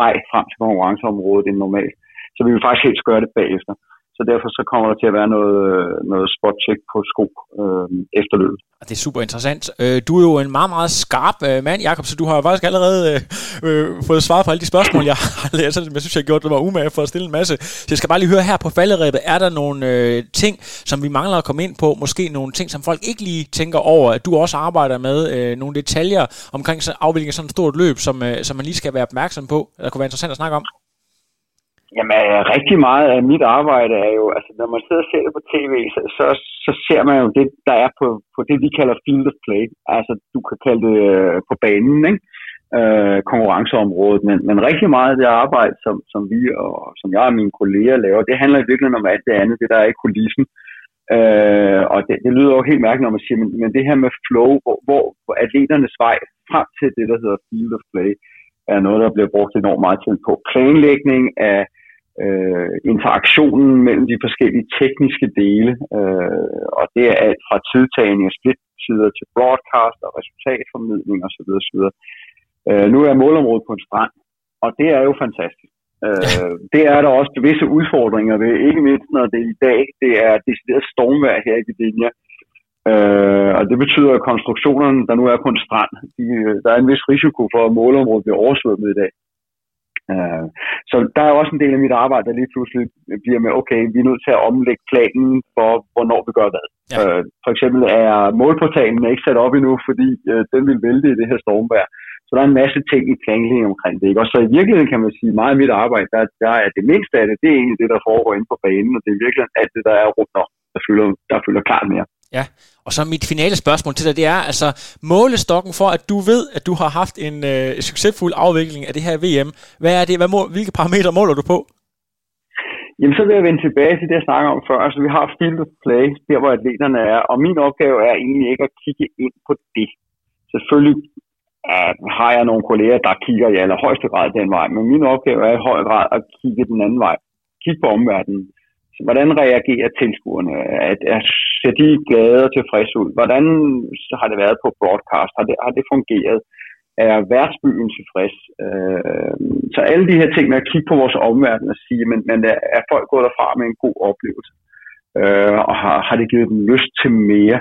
vej frem til konkurrenceområdet end normalt. Så vi vil faktisk helt gøre det bagefter. Så derfor så kommer der til at være noget, øh, noget spot-check på sko øh, efter løbet. Ah, det er super interessant. Øh, du er jo en meget, meget skarp øh, mand, Jakob, så du har faktisk allerede øh, fået svar på alle de spørgsmål, jeg har læst. Jeg synes, jeg har gjort det var umage for at stille en masse. Så jeg skal bare lige høre her på falderæbet, er der nogle øh, ting, som vi mangler at komme ind på? Måske nogle ting, som folk ikke lige tænker over, at du også arbejder med? Øh, nogle detaljer omkring afvikling af sådan et stort løb, som, øh, som man lige skal være opmærksom på, der kunne være interessant at snakke om? Jamen, øh, rigtig meget af mit arbejde er jo, altså når man sidder og ser det på tv, så, så, så ser man jo det, der er på, på det, vi kalder field of play. Altså, du kan kalde det øh, på banen, ikke? Øh, konkurrenceområdet, men, men rigtig meget af det arbejde, som, som vi og som jeg og mine kolleger laver, det handler i virkeligheden om alt det andet, det der er i kulissen. Øh, og det, det lyder jo helt mærkeligt, når man siger, men, men det her med flow, hvor, hvor, hvor atleternes vej frem til det, der hedder field of play, er noget, der bliver brugt enormt meget tid på. Planlægning af øh, interaktionen mellem de forskellige tekniske dele, øh, og det er alt fra tidtagning af splitsider til broadcast og resultatformidling osv. osv. Øh, nu er målområdet på en strand, og det er jo fantastisk. Øh, det er der også visse udfordringer ved, ikke mindst når det i dag det er decideret stormvejr her i Gdynia. Øh, og det betyder, at konstruktionerne, der nu er på en strand, de, øh, der er en vis risiko for, at målområdet bliver oversvømmet i dag. Uh, så der er også en del af mit arbejde, der lige pludselig bliver med, okay, vi er nødt til at omlægge planen for, hvornår vi gør hvad. Ja. Uh, for eksempel er målportalen ikke sat op endnu, fordi uh, den vil vælte i det her stormvejr. Så der er en masse ting i planlægning omkring det. Ikke? Og så i virkeligheden kan man sige, meget af mit arbejde, der, der er det mindste af det, det er egentlig det, der foregår inde på banen, og det er virkelig alt det, der er rundt om, der fylder, der fylder klart mere. Ja, og så mit finale spørgsmål til dig, det er altså målestokken for, at du ved, at du har haft en øh, succesfuld afvikling af det her VM. Hvad er det? Hvad må, hvilke parametre måler du på? Jamen, så vil jeg vende tilbage til det, jeg snakker om før. Altså, vi har field of play, der hvor atleterne er, og min opgave er egentlig ikke at kigge ind på det. Selvfølgelig uh, har jeg nogle kolleger, der kigger i allerhøjeste grad den vej, men min opgave er i høj grad at kigge den anden vej. Kigge på omverdenen. Så, hvordan reagerer tilskuerne? At, at, ser de glade og tilfredse ud? Hvordan har det været på broadcast? Har det, har det fungeret? er værtsbyen tilfreds. Øh, så alle de her ting med at kigge på vores omverden og sige, men, men er folk gået derfra med en god oplevelse? Øh, og har, har det givet dem lyst til mere?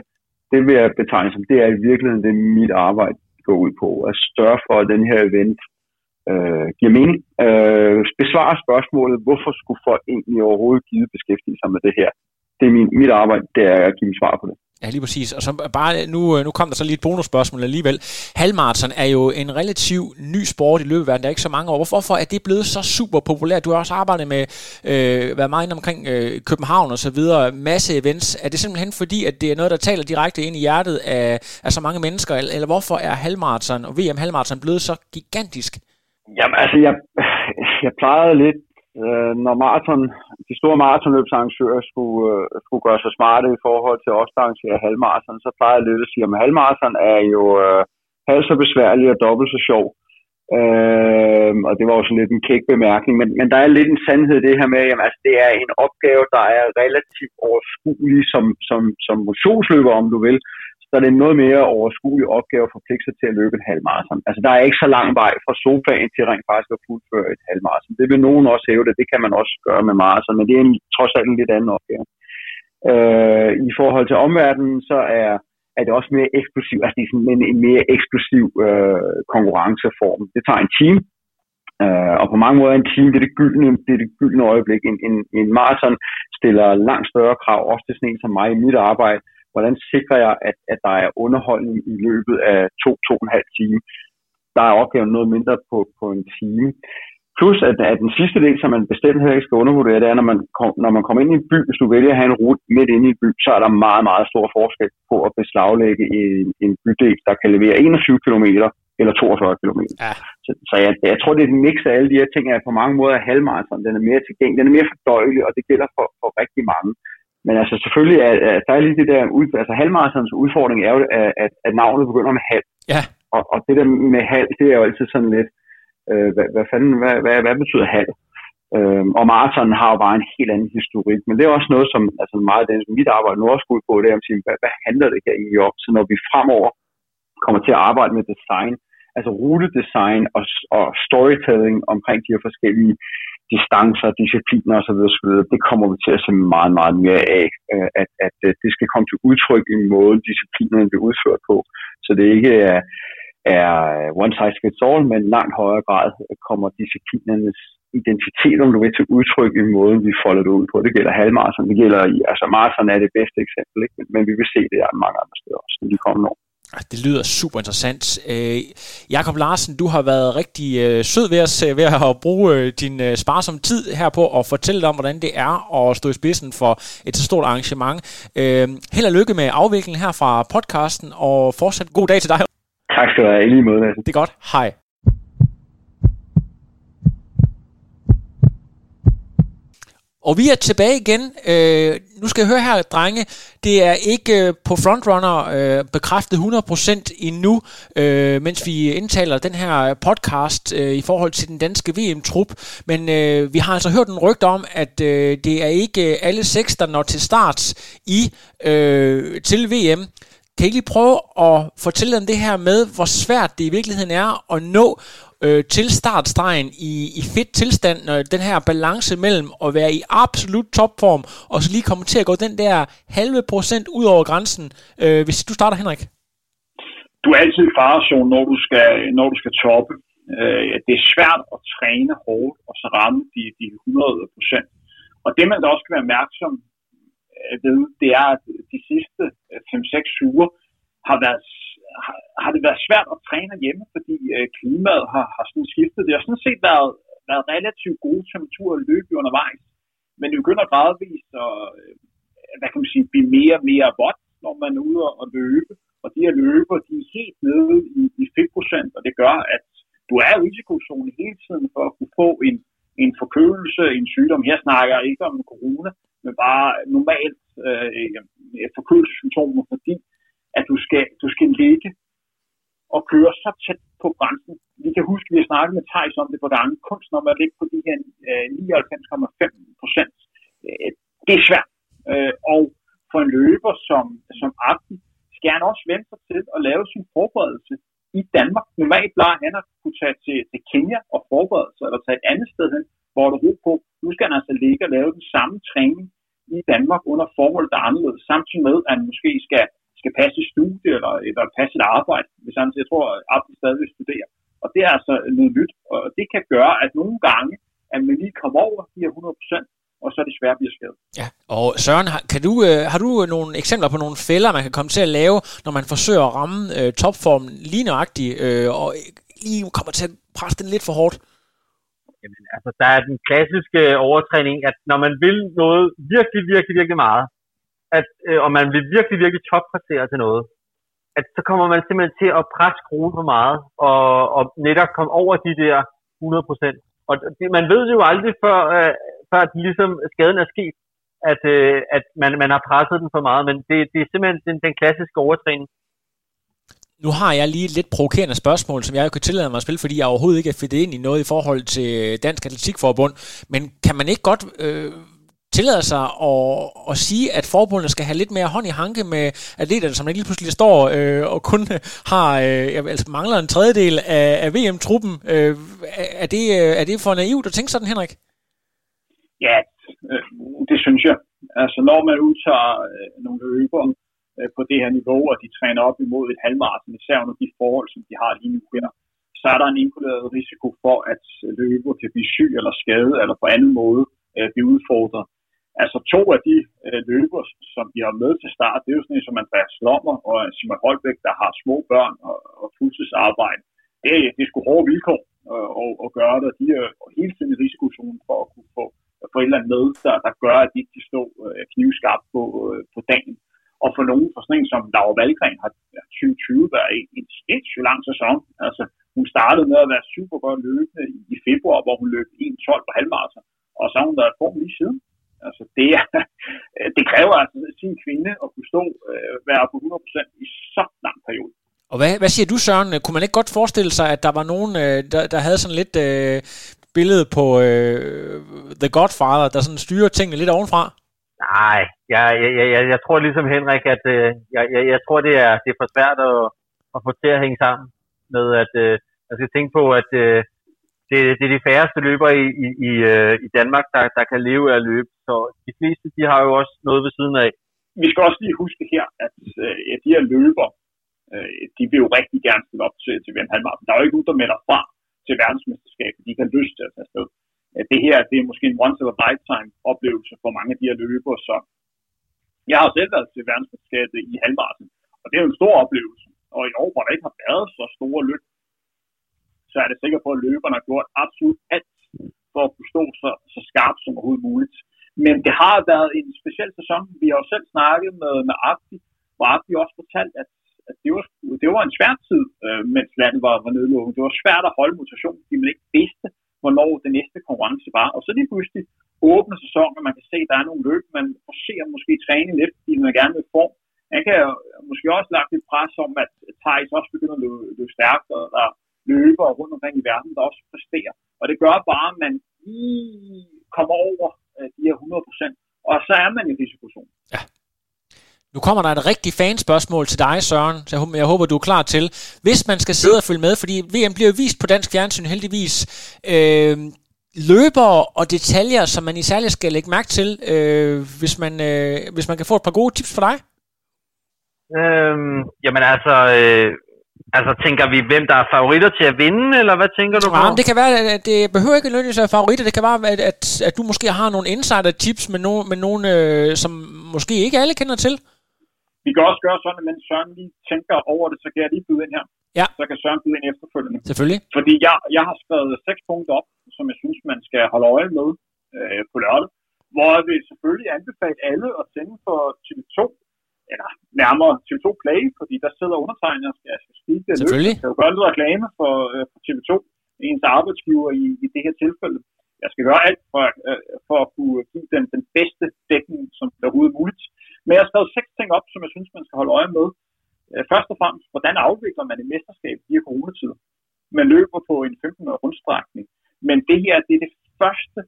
Det vil jeg betegne som, det er i virkeligheden det, mit arbejde går ud på. At sørge for, at den her event øh, giver mening. Øh, besvare spørgsmålet, hvorfor skulle folk egentlig overhovedet give beskæftige sig med det her? Det er min, mit arbejde, det er at give svar på det. Ja, lige præcis. Og så bare nu, øh, nu kom der så lige et bonusspørgsmål alligevel. Halvmarathon er jo en relativt ny sport i løbet af Der er ikke så mange år. Hvorfor er det blevet så super populært? Du har også arbejdet med, øh, været meget inde omkring øh, København og så videre, masse events. Er det simpelthen fordi, at det er noget, der taler direkte ind i hjertet af, af så mange mennesker? Eller, eller hvorfor er halvmarathon og VM halvmarathon blevet så gigantisk? Jamen altså, jeg, jeg plejede lidt øh, når maraton, de store maratonløbsarrangører skulle, øh, skulle gøre sig smarte i forhold til os, der arrangerer halvmaraton, så plejer jeg lidt at sige, at halvmaraton er jo øh, halvt så besværlig og dobbelt så sjov. Øh, og det var jo sådan lidt en kæk bemærkning, men, men der er lidt en sandhed det her med, at altså, det er en opgave, der er relativt overskuelig som, som, som motionsløber, om du vil, er det en noget mere overskuelig opgave at forpligte sig til at løbe et halvmarathon. Altså der er ikke så lang vej fra sofaen til rent faktisk at fuldføre et halvmarathon. Det vil nogen også hæve det, det kan man også gøre med marathon, men det er en, trods alt en lidt anden opgave. Øh, I forhold til omverdenen, så er, er det også mere eksplosiv, altså det er sådan en, en mere eksplosiv øh, konkurrenceform. Det tager en time, Øh, og på mange måder en team, det er det gyldne, det er det gyldne øjeblik. En, en, en maraton stiller langt større krav, også til sådan en som mig i mit arbejde, hvordan sikrer jeg, at, at der er underholdning i løbet af to, to og en halv time. Der er opgaven noget mindre på, på en time. Plus, at, at den sidste del, som man bestemt heller ikke skal undervurdere, det er, når man, kom, når man kommer ind i en by, hvis du vælger at have en rute midt inde i en by, så er der meget, meget stor forskel på at beslaglægge en, en bydel, der kan levere 21 km eller 42 km. Ja. Så, så jeg, jeg tror, det er et mix af alle de her ting, at på mange måder er halvmarathon, den er mere tilgængelig, den er mere fordøjelig, og det gælder for, for rigtig mange. Men altså selvfølgelig, er, er, der er lige det der, altså halvmarathons udfordring er jo, at, at navnet begynder med halv. Ja. Og, og det der med halv, det er jo altid sådan lidt, øh, hvad, hvad fanden, hvad, hvad, hvad betyder halv? Øhm, og maraton har jo bare en helt anden historik, men det er også noget, som altså meget af som mit arbejde nu også går ud på, det er at sige, hvad, hvad handler det her egentlig om? Så når vi fremover kommer til at arbejde med design, altså rutedesign og, og storytelling omkring de her forskellige distancer, discipliner osv., osv., det kommer vi til at se meget, meget mere af, øh, at, at øh, det skal komme til udtryk i en måde, disciplinerne bliver udført på, så det ikke er, er one size fits all, men langt højere grad kommer disciplinernes identitet, om du vil, til udtryk i måden, vi folder det ud på. Det gælder halvmarathon, det gælder, altså marathon er det bedste eksempel, ikke? men vi vil se det mange andre steder også når de kommende år. Det lyder super interessant. Øh, Jakob Larsen, du har været rigtig øh, sød ved os øh, ved at bruge øh, din øh, sparsomme tid her på at fortælle dig om, hvordan det er at stå i spidsen for et så stort arrangement. Øh, held og lykke med afviklingen her fra podcasten, og fortsat god dag til dig. Tak skal du have. I lige måde. Det er godt. Hej. Og vi er tilbage igen. Øh, nu skal jeg høre her, drenge. Det er ikke øh, på Frontrunner øh, bekræftet 100% endnu, øh, mens vi indtaler den her podcast øh, i forhold til den danske VM-trup. Men øh, vi har altså hørt en rygte om, at øh, det er ikke alle seks, der når til start i øh, til VM. Kan I lige prøve at fortælle om det her med, hvor svært det i virkeligheden er at nå øh, til startstregen i, i fedt tilstand, når den her balance mellem at være i absolut topform, og så lige komme til at gå den der halve procent ud over grænsen. Øh, hvis du starter, Henrik. Du er altid i farezone, når du skal, når du skal toppe. Øh, det er svært at træne hårdt og så ramme de, de 100 procent. Og det, man da også skal være opmærksom ved, det er, at de sidste 5-6 uger har været har, har det været svært at træne hjemme, fordi øh, klimaet har, har sådan skiftet. Det har sådan set været, været relativt gode temperaturer at løbe undervejs, men det begynder gradvist at øh, hvad kan man sige, blive mere og mere vådt, når man er ude og løbe. Og de her løber, de er helt nede i, i fedtprocent, og det gør, at du er i risikozonen hele tiden for at kunne få en, en forkølelse, en sygdom. Her snakker jeg ikke om corona, men bare normalt øh, øh forkølelsessymptomer, fordi at du skal, du skal ligge og køre så tæt på grænsen. Vi kan huske, at vi har snakket med Thijs om det på gange. Kunst om at ligge på de her øh, 99,5 procent. Øh, det er svært. Øh, og for en løber som, som Abdi, skal han også vente sig til at lave sin forberedelse i Danmark. Normalt plejer han at kunne tage til, til Kenya og forberede sig, eller tage et andet sted hen, hvor der ro på. Nu skal han altså ligge og lave den samme træning i Danmark under forhold, der er anderledes, samtidig med, at han måske skal, skal passe et studie eller, eller passe et arbejde, hvis han, jeg tror, at han stadig vil studere. Og det er altså noget nyt, og det kan gøre, at nogle gange, at man lige kommer over de her 100% og så er det svært bliver skadet. Ja, og Søren, har, kan du, øh, har du nogle eksempler på nogle fælder, man kan komme til at lave, når man forsøger at ramme øh, topformen lige nøjagtigt, øh, og lige kommer til at presse den lidt for hårdt? Jamen, altså, der er den klassiske overtræning, at når man vil noget virkelig, virkelig, virkelig meget, at, øh, og man vil virkelig, virkelig toppræstere til noget, at så kommer man simpelthen til at presse skruen for meget, og, og netop komme over de der 100% Og det, man ved jo aldrig, før, øh, før at ligesom skaden er sket, at, øh, at man, man har presset den for meget, men det, det er simpelthen den, den klassiske overtræning. Nu har jeg lige et lidt provokerende spørgsmål, som jeg kan tillade mig at spille, fordi jeg overhovedet ikke er fedt ind i noget i forhold til Dansk Atletikforbund. Men kan man ikke godt øh, tillader sig at, at sige, at forbundet skal have lidt mere hånd i hanke med atleterne, som lige pludselig står øh, og kun har, øh, altså mangler en tredjedel af, af VM-truppen. Øh, er, det, øh, er det for naivt at tænke sådan, Henrik? Ja, øh, det synes jeg. Altså når man udtager øh, nogle løbere øh, på det her niveau, og de træner op imod et halvmarathon, især under de forhold, som de har lige nu her, så er der en inkluderet risiko for, at løber kan blive syg eller skadet, eller på anden måde øh, blive udfordret. Altså to af de øh, løber, som de har med til start, det er jo sådan en som Andreas Slommer og øh, Simon Holbæk, der har små børn og, og fuldtidsarbejde. Det, det er sgu hårde vilkår øh, at, at gøre det, de er hele tiden i risikozonen for at kunne få få et eller andet med, der, der gør, at de ikke kan stå øh, knivskarpt på, øh, på dagen. Og for nogen, for sådan en som Laura Valgren, har 2020 været en, en sindssygt lang sæson. Altså, hun startede med at være super godt løbende i, i februar, hvor hun løb 1.12 på halvmarathon, og så har hun været form lige siden. Altså, det, er, det kræver altså sin kvinde at kunne stå, øh, være på 100% i så lang periode. Og hvad, hvad siger du, Søren? Kunne man ikke godt forestille sig, at der var nogen, øh, der, der havde sådan lidt øh, billede på øh, The Godfather, der sådan styrer tingene lidt ovenfra? Nej, jeg, jeg, jeg, jeg tror ligesom Henrik, at øh, jeg, jeg, jeg tror, det er, det er for svært at, at få til at hænge sammen med, at øh, jeg skal tænke på, at øh, det, det er de færreste løbere i, i, i, øh, i Danmark, der, der kan leve af at løbe. Så de fleste, de har jo også noget ved siden af. Vi skal også lige huske her, at øh, de her løber, øh, de vil jo rigtig gerne stille op til, til VM Halmarsen. Der er jo ikke nogen, der melder fra til verdensmesterskabet. De kan lyst til at tage sted. Det her det er måske en once in a lifetime oplevelse for mange af de her løbere, så jeg har selv været til verdensmesterskabet i halvmarsen, og det er jo en stor oplevelse. Og i år, hvor der ikke har været så store løb, så er det sikkert på, at løberne har gjort absolut alt for at kunne stå så, så skarpt som overhovedet muligt. Men det har været en speciel sæson. Vi har jo selv snakket med, med Abdi, hvor Abdi også fortalt, at at det, var, det var en svær tid, øh, mens landet var, var nedlukket. Det var svært at holde motivation, fordi man ikke vidste, hvornår den næste konkurrence var. Og så lige pludselig åbner sæsonen, man kan se, at der er nogle løb, man ser måske træne lidt, fordi man gerne vil form. Man kan måske også lagt et pres om, at Thijs også begynder at løbe, løbe stærkt, og der løber rundt omkring i verden, der også præsterer. Og det gør bare, at man lige kommer over øh, de her 100 procent, og så er man i risikozonen. Ja. Nu kommer der et rigtig fanspørgsmål til dig, Søren, så jeg, jeg håber, du er klar til. Hvis man skal sidde og følge med, fordi VM bliver vist på dansk fjernsyn heldigvis, øh, løber og detaljer, som man i særligt skal lægge mærke til, øh, hvis, man, øh, hvis man kan få et par gode tips for dig? Øhm, jamen altså, øh, altså tænker vi, hvem der er favoritter til at vinde, eller hvad tænker du på? Ja, det kan være, at det behøver ikke nødvendigvis at være favoritter, det kan være, at, at, at du måske har nogle insider-tips med, no, med nogen, øh, som måske ikke alle kender til. Vi kan også gøre sådan, at mens Søren lige tænker over det, så kan jeg lige byde ind her. Ja. Så kan Søren byde ind efterfølgende. Selvfølgelig. Fordi jeg, jeg har skrevet seks punkter op, som jeg synes, man skal holde øje med øh, på lørdag. Hvor jeg vil selvfølgelig anbefale alle at tænde for TV2 eller nærmere TV2 Play, fordi der sidder undertegnet og skal, skal speak det Selvfølgelig. Jeg kan jo gøre lidt reklame for, øh, for TV2, ens arbejdsgiver i, i det her tilfælde. Jeg skal gøre alt for, øh, for at kunne give den, den bedste dækning, som der overhovedet muligt. Men jeg har skrevet seks ting op, som jeg synes, man skal holde øje med. Øh, først og fremmest, hvordan afvikler man et mesterskab i coronatider? Man løber på en 15 rundstrækning. Men det her, det er det første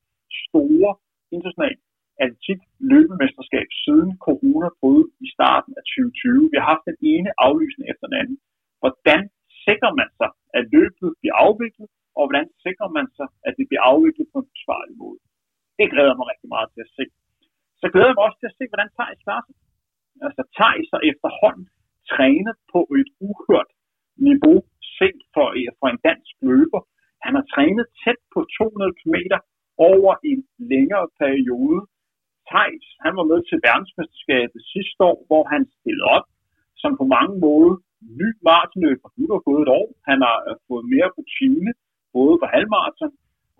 store internationale atletik mesterskab siden corona brød i starten af 2020. Vi har haft den ene aflysning efter den anden. Hvordan sikrer man sig, at løbet bliver afviklet, og hvordan sikrer man sig, at det bliver afviklet på en forsvarlig måde? Det glæder mig rigtig meget til at se. Så glæder jeg mig også til at se, hvordan Thijs klarer sig. Altså Thijs har efterhånden trænet på et uhørt niveau set for, øh, for en dansk løber. Han har trænet tæt på 200 km over en længere periode. Thijs, han var med til verdensmesterskabet sidste år, hvor han stillede op som på mange måder ny maratonløber. Nu er gået et år. Han har øh, fået mere rutine, både på halvmaraton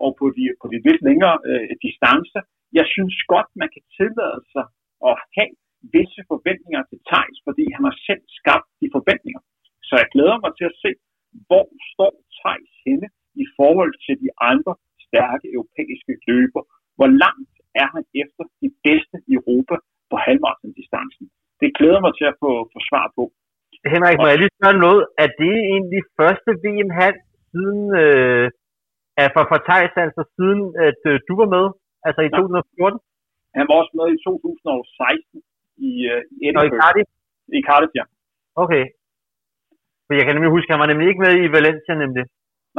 og på de, på de lidt længere øh, distancer. Jeg synes godt, man kan tillade sig at have visse forventninger til Thijs, fordi han har selv skabt de forventninger. Så jeg glæder mig til at se, hvor står Thijs henne i forhold til de andre stærke europæiske løber. Hvor langt er han efter de i Europa på halvmarathon-distancen? Det glæder mig til at få, få svar på. Henrik, må jeg lige spørge noget? Er det egentlig første VM han siden, øh, for, for Thijs, altså siden at øh, du var med, altså i 2014? Han var også med i 2016 i, øh, i Edinburgh. i Cardiff? I Cardiff, ja. Okay. For jeg kan nemlig huske, han var nemlig ikke med i Valencia, nemlig.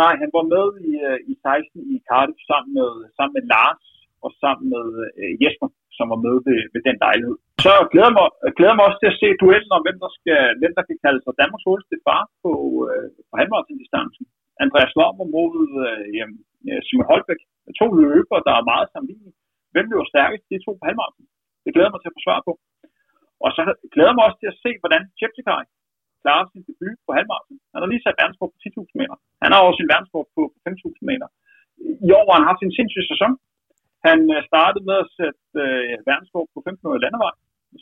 Nej, han var med i, øh, i 16 i Cardiff sammen med, sammen med Lars og sammen med øh, Jesper, som var med ved, ved den lejlighed. Så glæder mig, glæder mig også til at se duellen om, hvem der, skal, hvem der kan kalde sig Danmarks hurtigste far på, øh, på halvmarathon-distancen. Andreas Lommer mod øh, øh Simon Holbæk. To løbere, der er meget sammenlignelige. Hvem løber stærkest? De to på halvmarathon. Det glæder mig til at få svar på. Og så glæder mig også til at se, hvordan Cheptegei klarer sin debut på halvmarathon. Han har lige sat verdenskort på 10.000 meter. Han har også sin verdenskort på 5.000 meter. I år har han haft sin sindssyg sæson. Han øh, startede med at sætte øh, verdenskort på 1500 landevej.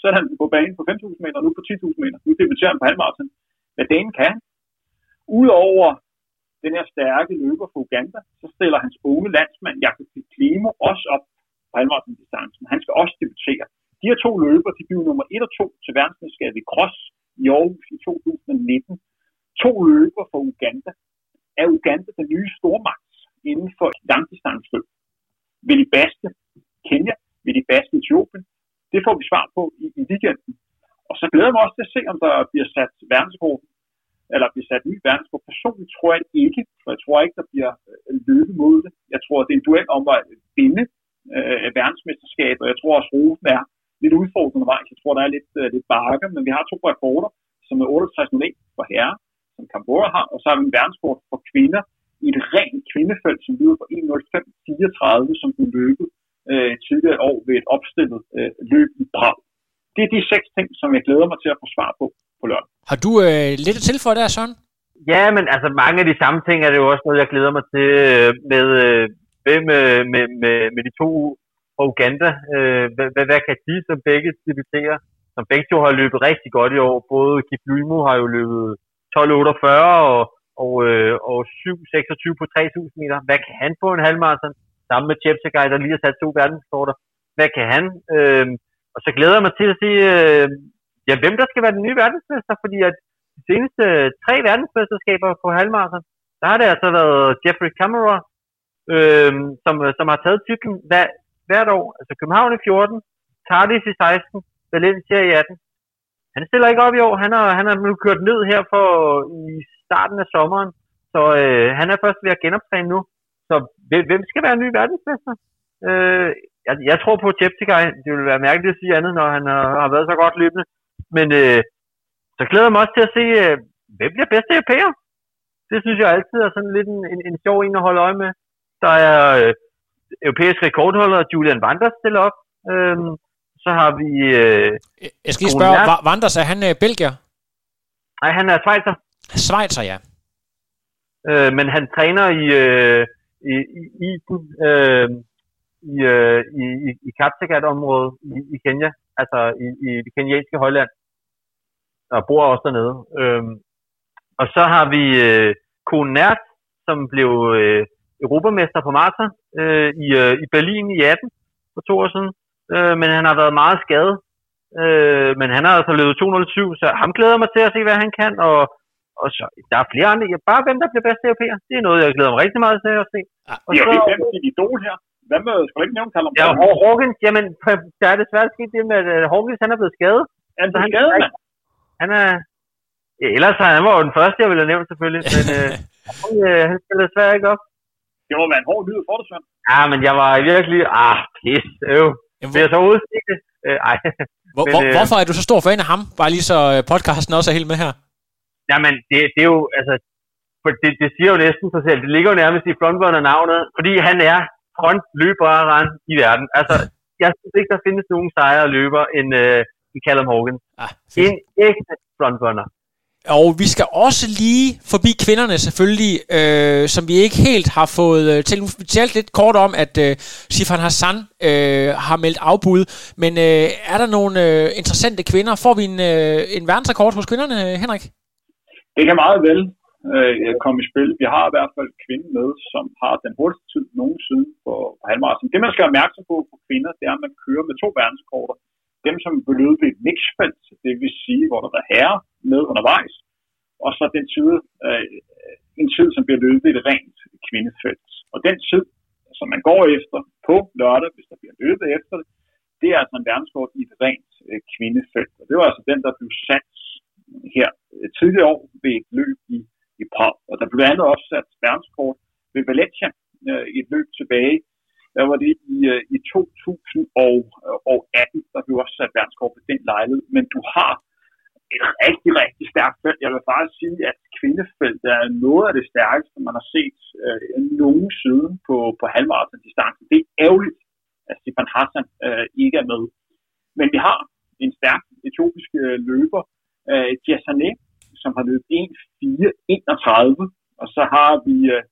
Så er han på banen på 5.000 meter, nu på 10.000 meter. Nu debuterer han på halvmarathon. Hvad dagen kan? Udover den her stærke løber fra Uganda, så stiller hans unge landsmand Jakob Klimo også op på halvmarathon-distancen. Han skal også debutere. De her to løber, de blev nummer 1 og 2 til verdensmesterskabet i cross i Aarhus i 2019. To løber fra Uganda. Er Uganda den nye stormagt inden for langdistansløb? Vil de bedste Kenya? Vil de bedste Etiopien? Det får vi svar på i, i weekenden. Og så glæder jeg mig også til at se, om der bliver sat verdensrekord, eller bliver sat ny verdensrekord. Personligt tror jeg ikke, for jeg tror ikke, der bliver øh, løbet mod det. Jeg tror, det er en duel om at vinde øh, verdensmesterskabet, og jeg tror også, at er lidt udfordrende vej. Jeg tror, der er lidt, øh, lidt bakke, men vi har to rekorder, som er 68.01 for herre, som Kambora har, og så har vi en verdenskort for kvinder i et rent kvindefelt, som lyder på 1.05.34, som blev løbet uh, tidligere år ved et opstillet uh, løb i Prag. Det er de seks ting, som jeg glæder mig til at få svar på på lørdag. Har du uh, lidt at tilføje der, Søren? Ja, men altså mange af de samme ting er det jo også noget, jeg glæder mig til med, med, med, med, med de to fra Uganda. Øh, hvad, hvad kan de som begge debuterer? Som begge to har løbet rigtig godt i år. Både Kiplimo har jo løbet 12.48 og, og, øh, og 7.26 på 3.000 meter. Hvad kan han på en halvmarathon? Sammen med Cheptegei, der lige har sat to verdenskorter. Hvad kan han? Øh, og så glæder jeg mig til at se, øh, ja, hvem der skal være den nye verdensmester, fordi at de seneste øh, tre verdensmesterskaber på halvmarathon, der har det altså været Jeffrey Cameron, øhm, øh, som, som har taget titlen. hver, hvert år. Altså København i 14, Cardiff i 16, Valencia i 18. Han stiller ikke op i år. Han har, han har nu kørt ned her for øh, i starten af sommeren. Så øh, han er først ved at genoptræne nu. Så hvem skal være ny verdensmester? Øh, jeg, jeg tror på Cheptegei. Det vil være mærkeligt at sige andet, når han har, har været så godt løbende. Men øh, så glæder jeg mig også til at se, øh, hvem bliver bedste europæer? Det synes jeg altid er sådan lidt en, en, en sjov en at holde øje med. Der er øh, europæisk rekordholder Julian Vanders stiller op. Øhm, så har vi... Øh, jeg skal lige spørge. Vanders, er han øh, belgier? Nej, han er Schweizer. Schweizer, ja. Øh, men han træner i, øh, i, i, i, øh, i, øh, i, i, i Kapsikat-området i, i Kenya, altså i, i det kenyanske højland. og bor også dernede. Øh, og så har vi øh, Kone Nært, som blev øh, europamester på Marta øh, i, øh, i Berlin i 18 for to år siden. Øh, men han har været meget skadet. Øh, men han har altså løbet 207, så ham glæder mig til at se, hvad han kan. Og, og så, der er flere andre. Ja, bare hvem der bliver bedste europæer. Det er noget, jeg glæder mig rigtig meget til at se. Ja, og det er jo helt dit idol her. Hvad med, skal du ikke nævne Callum Ja, og Hawkins, jamen, der er desværre sket det med, at øh, Hawkins, han er blevet skadet. Er han blevet skadet, mand? Han er, ja, ellers han var jo den første, jeg ville have nævnt selvfølgelig, men øh, han, øh, han spiller desværre ikke op. Det må være en hård lyd for dig, Søren. Ja, men jeg var virkelig, ah, pis, øv. Jamen, Vil jeg så det? Øh, ej. Hvor, men, hvor, øh, hvorfor er du så stor fan af ham? Bare lige så øh, podcasten også er helt med her. Jamen, det, det er jo, altså, for det, det siger jo næsten sig selv. Det ligger jo nærmest i frontrunner-navnet, fordi han er frontløberen i verden. Altså, jeg synes ikke, der findes nogen sejre løber end, øh, end Callum Hogan. Ah, en ægte frontrunner. Og vi skal også lige forbi kvinderne selvfølgelig, øh, som vi ikke helt har fået øh, til. Vi talte lidt kort om, at øh, Sifan Hassan øh, har meldt afbud. Men øh, er der nogle øh, interessante kvinder? Får vi en, øh, en verdensrekord hos kvinderne, Henrik? Det kan meget vel øh, komme i spil. Vi har i hvert fald kvinden med, som har den hurtigste tid nogensinde på, på halvmarathon. Det man skal være opmærksom på for kvinder, det er, at man kører med to verdenskorter. Dem, som vil løbe i et mixfelt, det vil sige, hvor der er herre med undervejs, og så den tid, øh, en tid, som bliver løbet i et rent kvindefelt. Og den tid, som man går efter på lørdag, hvis der bliver løbet efter det, det er altså en verdenskort i et rent øh, kvindefelt. Og det var altså den, der blev sat her øh, tidligere år ved et løb i, i Prag. Og der blev andet også sat verdenskort ved Valencia øh, i et løb tilbage. Der var det i, øh, i 2018, der blev også sat verdenskort ved den lejlighed. Men du har et rigtig, rigtig stærkt felt. Jeg vil faktisk sige, at kvindefeltet er noget af det stærkeste, man har set øh, nogen siden på, på halvmarathon-distancen. Det er ærgerligt, at Stefan Hassan øh, ikke er med. Men vi har en stærk etiopisk øh, løber, øh, Jassane, som har løbet 1.4.31, og så har vi øh,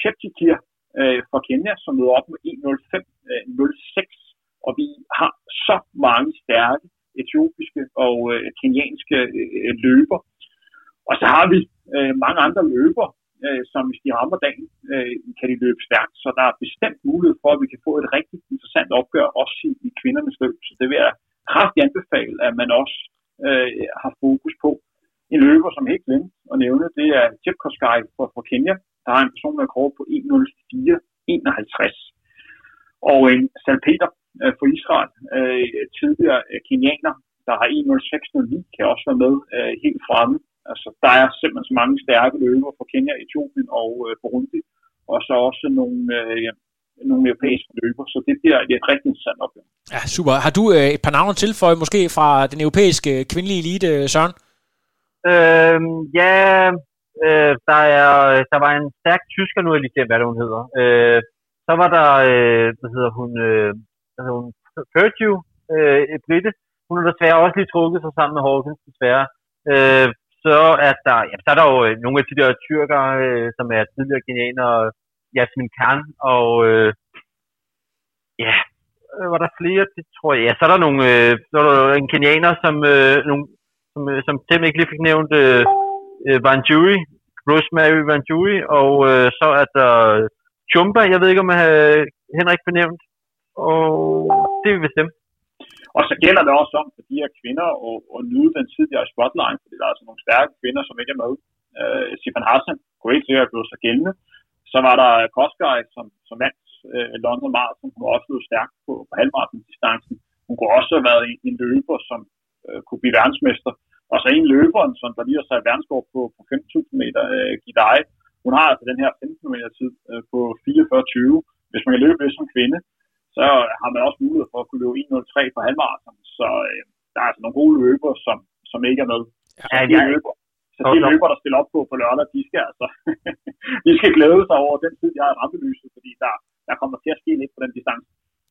Cheptikir øh, fra Kenya, som løber op med 1.05.06, øh, og vi har så mange stærke etiopiske og øh, kenyanske øh, løber. Og så har vi øh, mange andre løber, øh, som hvis de rammer dagen, øh, kan de løbe stærkt. Så der er bestemt mulighed for, at vi kan få et rigtig interessant opgør også i, i kvindernes løb. Så det vil jeg kraftigt anbefale, at man også øh, har fokus på. En løber, som helt glemt at nævne, det er Chip fra, fra Kenya. Der har en personlig rekord på 1.04.51. Og en salpeter øh, fra Israel, øh, tidligere øh, kenianer, der har 1.06.09, kan også være med øh, helt fremme. Altså, der er simpelthen så mange stærke løber fra Kenya, Etiopien og øh, Burundi, og så også nogle, øh, nogle europæiske løber, så det bliver et rigtig interessant opgør. Ja, super. Har du øh, et par navne tilføjet, måske fra den europæiske kvindelige elite, Søren? Øhm, ja, øh, der, er, der var en stærk tysker, nu er jeg lige glemt, hvad hun hedder. Øh, så var der, øh, hvad hedder hun, øh, hvad hedder hun, Purdue, øh, Britte. Hun har desværre også lige trukket sig sammen med Hawkins, desværre. Øh, så er der, ja, så er der jo øh, nogle af de der tyrker, øh, som er tidligere kenianere, Jasmin Kern, og øh, ja, øh, var der flere, det tror jeg. Ja, så er der nogle, øh, så er der en kenianer, som, øh, nogle, som, øh, som Tim ikke lige fik nævnt, øh, øh Vanjuri, Rosemary Vanjuri, og øh, så er der Chumba, jeg ved ikke, om øh, Henrik benævnt, og det er vist dem. Og så gælder det også om for de her kvinder at, at nyde den tidligere spotline, fordi der er altså nogle stærke kvinder, som ikke er med. Øh, Sifan Hassan kunne helt sikkert blive så gældende. Så var der Koskaj, som, som vandt uh, London Marathon, hun var også blevet stærk på, på halvmarathon-distancen. Hun kunne også have været en, en løber, som uh, kunne blive verdensmester. Og så en løber, som der lige har sat verdenskort på, på 5.000 meter, uh, Gidai. Hun har altså den her 15 meter tid uh, på 44.20. Hvis man kan løbe det som kvinde, så har man også mulighed for at kunne løbe 1.03 på halvmarathon. Så øh, der er altså nogle gode løber, som, som ikke er med. Ja, de, løber, så de løber, der stiller op på på lørdag, de skal altså de skal glæde sig over den tid, de har rampelyset, fordi der, der kommer til at ske lidt på den distance.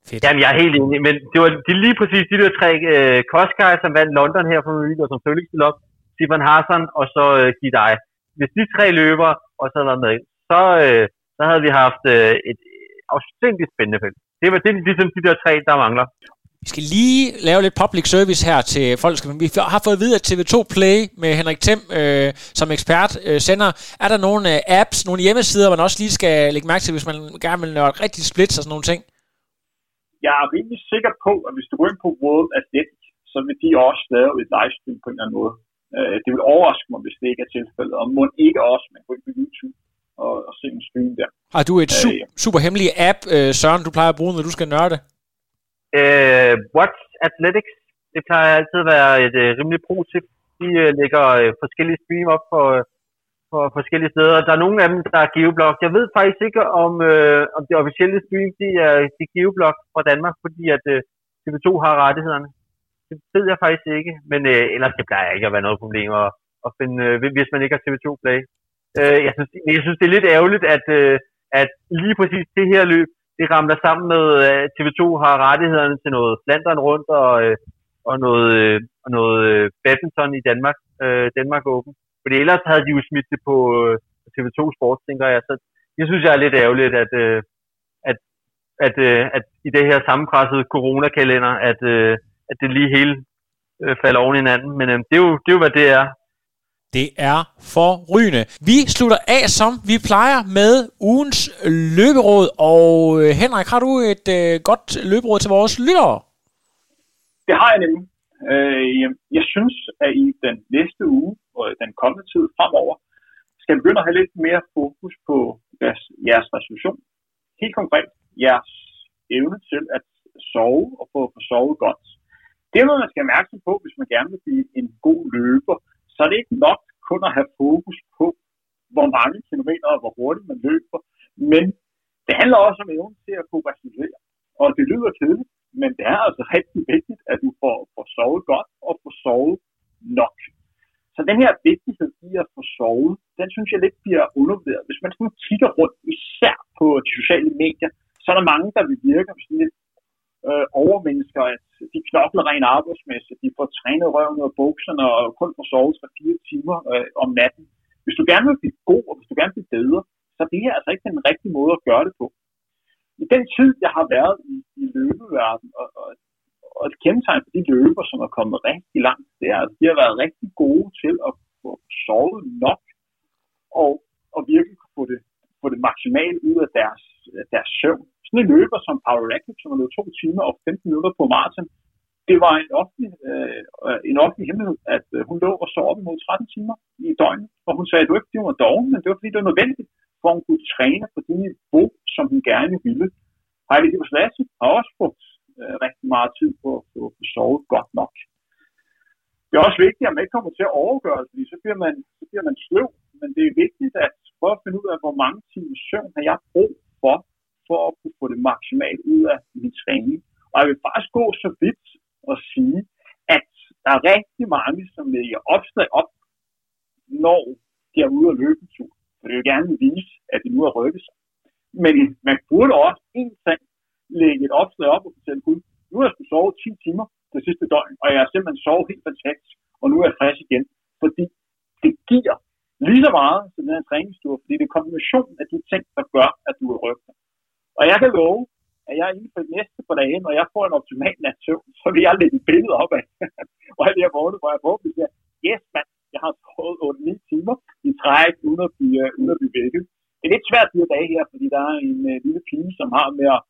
Fedt. Jamen, jeg er helt enig, men det var de lige præcis de der tre øh, Koskaj, som vandt London her for nylig, og som selvfølgelig stillede op, Stefan Hassan og så øh, Gidei. Hvis de tre løber og så været med, så, øh, så havde vi haft øh, et afstændigt spændende felt. Det var det, ligesom de der tre, der mangler. Vi skal lige lave lidt public service her til folk. Vi har fået at vide, at TV2 Play med Henrik Thiem øh, som ekspert øh, sender. Er der nogle øh, apps, nogle hjemmesider, man også lige skal lægge mærke til, hvis man gerne vil nørde rigtig splits og sådan nogle ting? Jeg er rimelig sikker på, at hvis du går ind på World Athletic, så vil de også lave et livestream på en eller anden måde. Øh, det vil overraske mig, hvis det ikke er tilfældet, og må ikke også, man går ind på YouTube og, og se en stream der. Har du et su- øh, super hemmelig app, øh, Søren, du plejer at bruge, når du skal nørde? Øh, Watts Athletics, det plejer altid at være et øh, rimelig pro-tip. De øh, lægger øh, forskellige stream op for, øh, for forskellige steder. Der er nogle af dem, der er geoblog. Jeg ved faktisk ikke, om, øh, om det officielle stream, de er, de geoblog fra Danmark, fordi at øh, TV2 har rettighederne. Det ved jeg faktisk ikke, men øh, ellers det plejer ikke at være noget problem at, at finde, øh, hvis man ikke har TV2 Play. Øh, jeg, synes, jeg synes, det er lidt ærgerligt, at, øh, at lige præcis det her løb, det ramler sammen med, øh, at TV2 har rettighederne til noget Flandern rundt og, øh, og noget, øh, og noget badminton i Danmark, øh, Danmark Open. Fordi ellers havde de jo smidt det på TV2 Sport, tænker jeg. Så jeg synes, jeg er lidt ærgerligt, at, øh, at, at, øh, at i det her sammenpressede coronakalender, at, øh, at det lige hele øh, falder oven i hinanden. Men øh, det, er jo, det er jo, hvad det er. Det er forrygende. Vi slutter af, som vi plejer, med ugens løberåd. Og øh, Henrik, har du et øh, godt løberåd til vores lyttere? Det har jeg nemlig. Øh, jeg synes, at i den næste uge og den kommende tid fremover, skal begynde at have lidt mere fokus på jeres, jeres resolution. Helt konkret, jeres evne til at sove og få, få sovet godt. Det er noget, man skal mærke på, hvis man gerne vil blive en god løber. Så er det ikke nok kun at have fokus på, hvor mange kilometer og hvor hurtigt man løber. Men det handler også om evnen til at kunne restituere. Og det lyder kedeligt, men det er altså rigtig vigtigt, at du får, får sovet godt og får sovet nok. Så den her vigtighed i at få sovet, den synes jeg lidt bliver undervurderet. Hvis man sådan kigger rundt, især på de sociale medier, så er der mange, der vil virke sådan lidt øh, overmennesker, at de knokler rent arbejdsmæssigt, de får trænet røven og bukserne og kun får sovet 3-4 timer øh, om natten. Hvis du gerne vil blive god, og hvis du gerne vil blive bedre, så er det er altså ikke den rigtige måde at gøre det på. I den tid, jeg har været i, i løbeverden, og, og, og et kendetegn for de løber, som er kommet rigtig langt, det er, at de har været rigtig gode til at få sovet nok, og, og virkelig få det, få det maksimalt ud af deres, deres søvn. Sådan en løber som Power Rackett, som har løbet 2 timer og 15 minutter på maraton, det var en offentlig, øh, en offentlig hemmelighed, at øh, hun lå og sov op imod 13 timer i døgnet. Og hun sagde, at det var ikke fordi hun var doven, men det var fordi det var nødvendigt, for hun kunne træne på det niveau, som hun gerne ville. Heidi Diboslassi har også brugt øh, rigtig meget tid på at få sovet godt nok. Det er også vigtigt, at man ikke kommer til at overgøre det, fordi så bliver man, så bliver man sløv. Men det er vigtigt at prøve at finde ud af, hvor mange timer søvn har jeg brug for, for at kunne få det maksimalt ud af min træning. Og jeg vil faktisk gå så vidt og sige, at der er rigtig mange, som lægger opslag op, når de er ude at løbe en tur. For det vil gerne vise, at de nu har rykket sig. Men man burde også en ting lægge et opslag op og fortælle, gud, nu har jeg skulle sove 10 timer det sidste døgn, og jeg har simpelthen sovet helt fantastisk, og nu er jeg frisk igen. Fordi det giver lige så meget som den her træningstur, fordi det er kombinationen af de ting, der gør, at du er rykket. Og jeg kan love, at jeg inden for de næste par dage, når jeg får en optimal nat søvn, så vil jeg lægge et billede op af, hvor jeg lige vågnet, hvor jeg forhåbentlig siger, yes mand, jeg har sovet 8-9 timer i træk, uden at blive, øh, uden at blive vækket. Det er lidt svært de her dage her, fordi der er en uh, lille pige, som har med at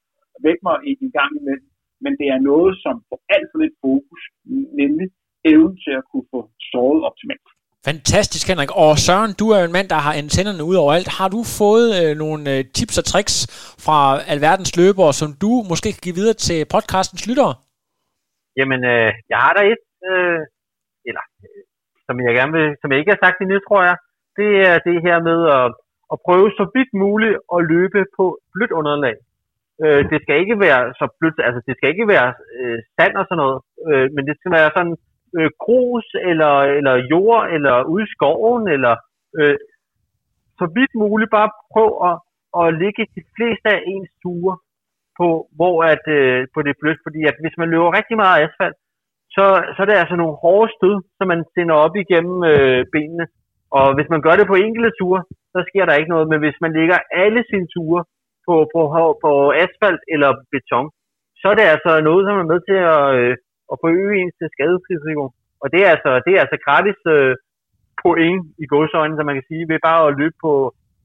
vække mig en gang imellem. Men det er noget, som får alt for lidt fokus, nemlig evnen til at kunne få sovet optimalt. Fantastisk, Henrik. Og Søren, du er jo en mand, der har antennerne ud over alt. Har du fået øh, nogle øh, tips og tricks fra alverdens løbere, som du måske kan give videre til podcastens lyttere? Jamen, øh, jeg har der et, øh, eller øh, som jeg gerne vil, som jeg ikke har sagt endnu, tror jeg. Det er det her med at, at prøve så vidt muligt at løbe på blødt underlag. Øh, det skal ikke være så blødt, altså det skal ikke være øh, sand og sådan noget, øh, men det skal være sådan øh, grus, eller, eller jord, eller ude i skoven, eller øh, så vidt muligt bare prøv at, at ligge de fleste af ens ture på, hvor at, øh, på det er blødt, fordi at hvis man løber rigtig meget asfalt, så, så er det altså nogle hårde stød, som man sender op igennem øh, benene. Og hvis man gør det på enkelte ture, så sker der ikke noget. Men hvis man lægger alle sine ture på, på, på asfalt eller beton, så er det altså noget, som er med til at, øh, og forøge ens skadesrisiko. Og det er altså, det er altså gratis øh, point i godsøjne, som man kan sige, ved bare at løbe på,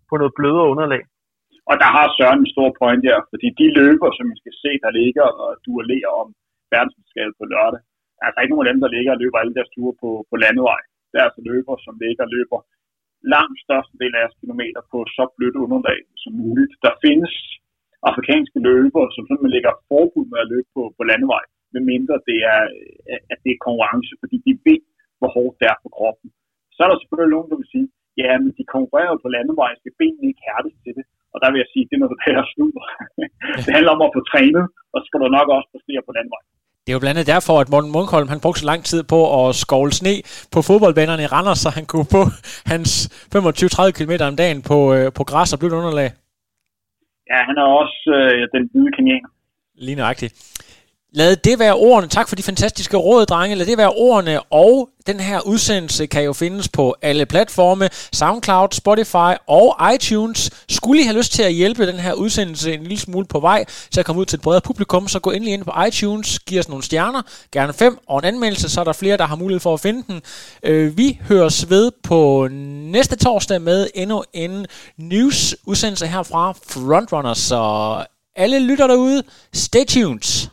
på noget blødere underlag. Og der har Søren en stor point der, fordi de løber, som vi skal se, der ligger og duellerer om verdensmesterskabet på lørdag, er altså ikke nogen af dem, der ligger og løber alle deres ture på, på landevej. Der er altså løber, som ligger og løber langt største del af deres kilometer på så blødt underlag som muligt. Der findes afrikanske løber, som simpelthen ligger forbud med at løbe på, på landevej, medmindre det er, at det er konkurrence, fordi de ved, hvor hårdt det er på kroppen. Så er der selvfølgelig nogen, der vil sige, ja, men de konkurrerer på landevej, skal benene ikke hærdes til det. Og der vil jeg sige, det er noget, der er snuder. det handler om at få trænet, og så skal du nok også præstere på landevej. Det er jo blandt andet derfor, at Morten Munkholm han brugte så lang tid på at skovle sne på fodboldbanerne i Randers, så han kunne få hans 25-30 km om dagen på, øh, på græs og blødt underlag. Ja, han er også øh, den hvide kenianer. Lige nøjagtigt. Lad det være ordene. Tak for de fantastiske råd, drenge. Lad det være ordene. Og den her udsendelse kan jo findes på alle platforme. SoundCloud, Spotify og iTunes. Skulle I have lyst til at hjælpe den her udsendelse en lille smule på vej til at komme ud til et bredere publikum, så gå endelig ind på iTunes. Giv os nogle stjerner. Gerne fem. Og en anmeldelse, så er der flere, der har mulighed for at finde den. Øh, vi høres ved på næste torsdag med endnu en news udsendelse her fra Frontrunners. Så alle lytter derude. Stay tuned.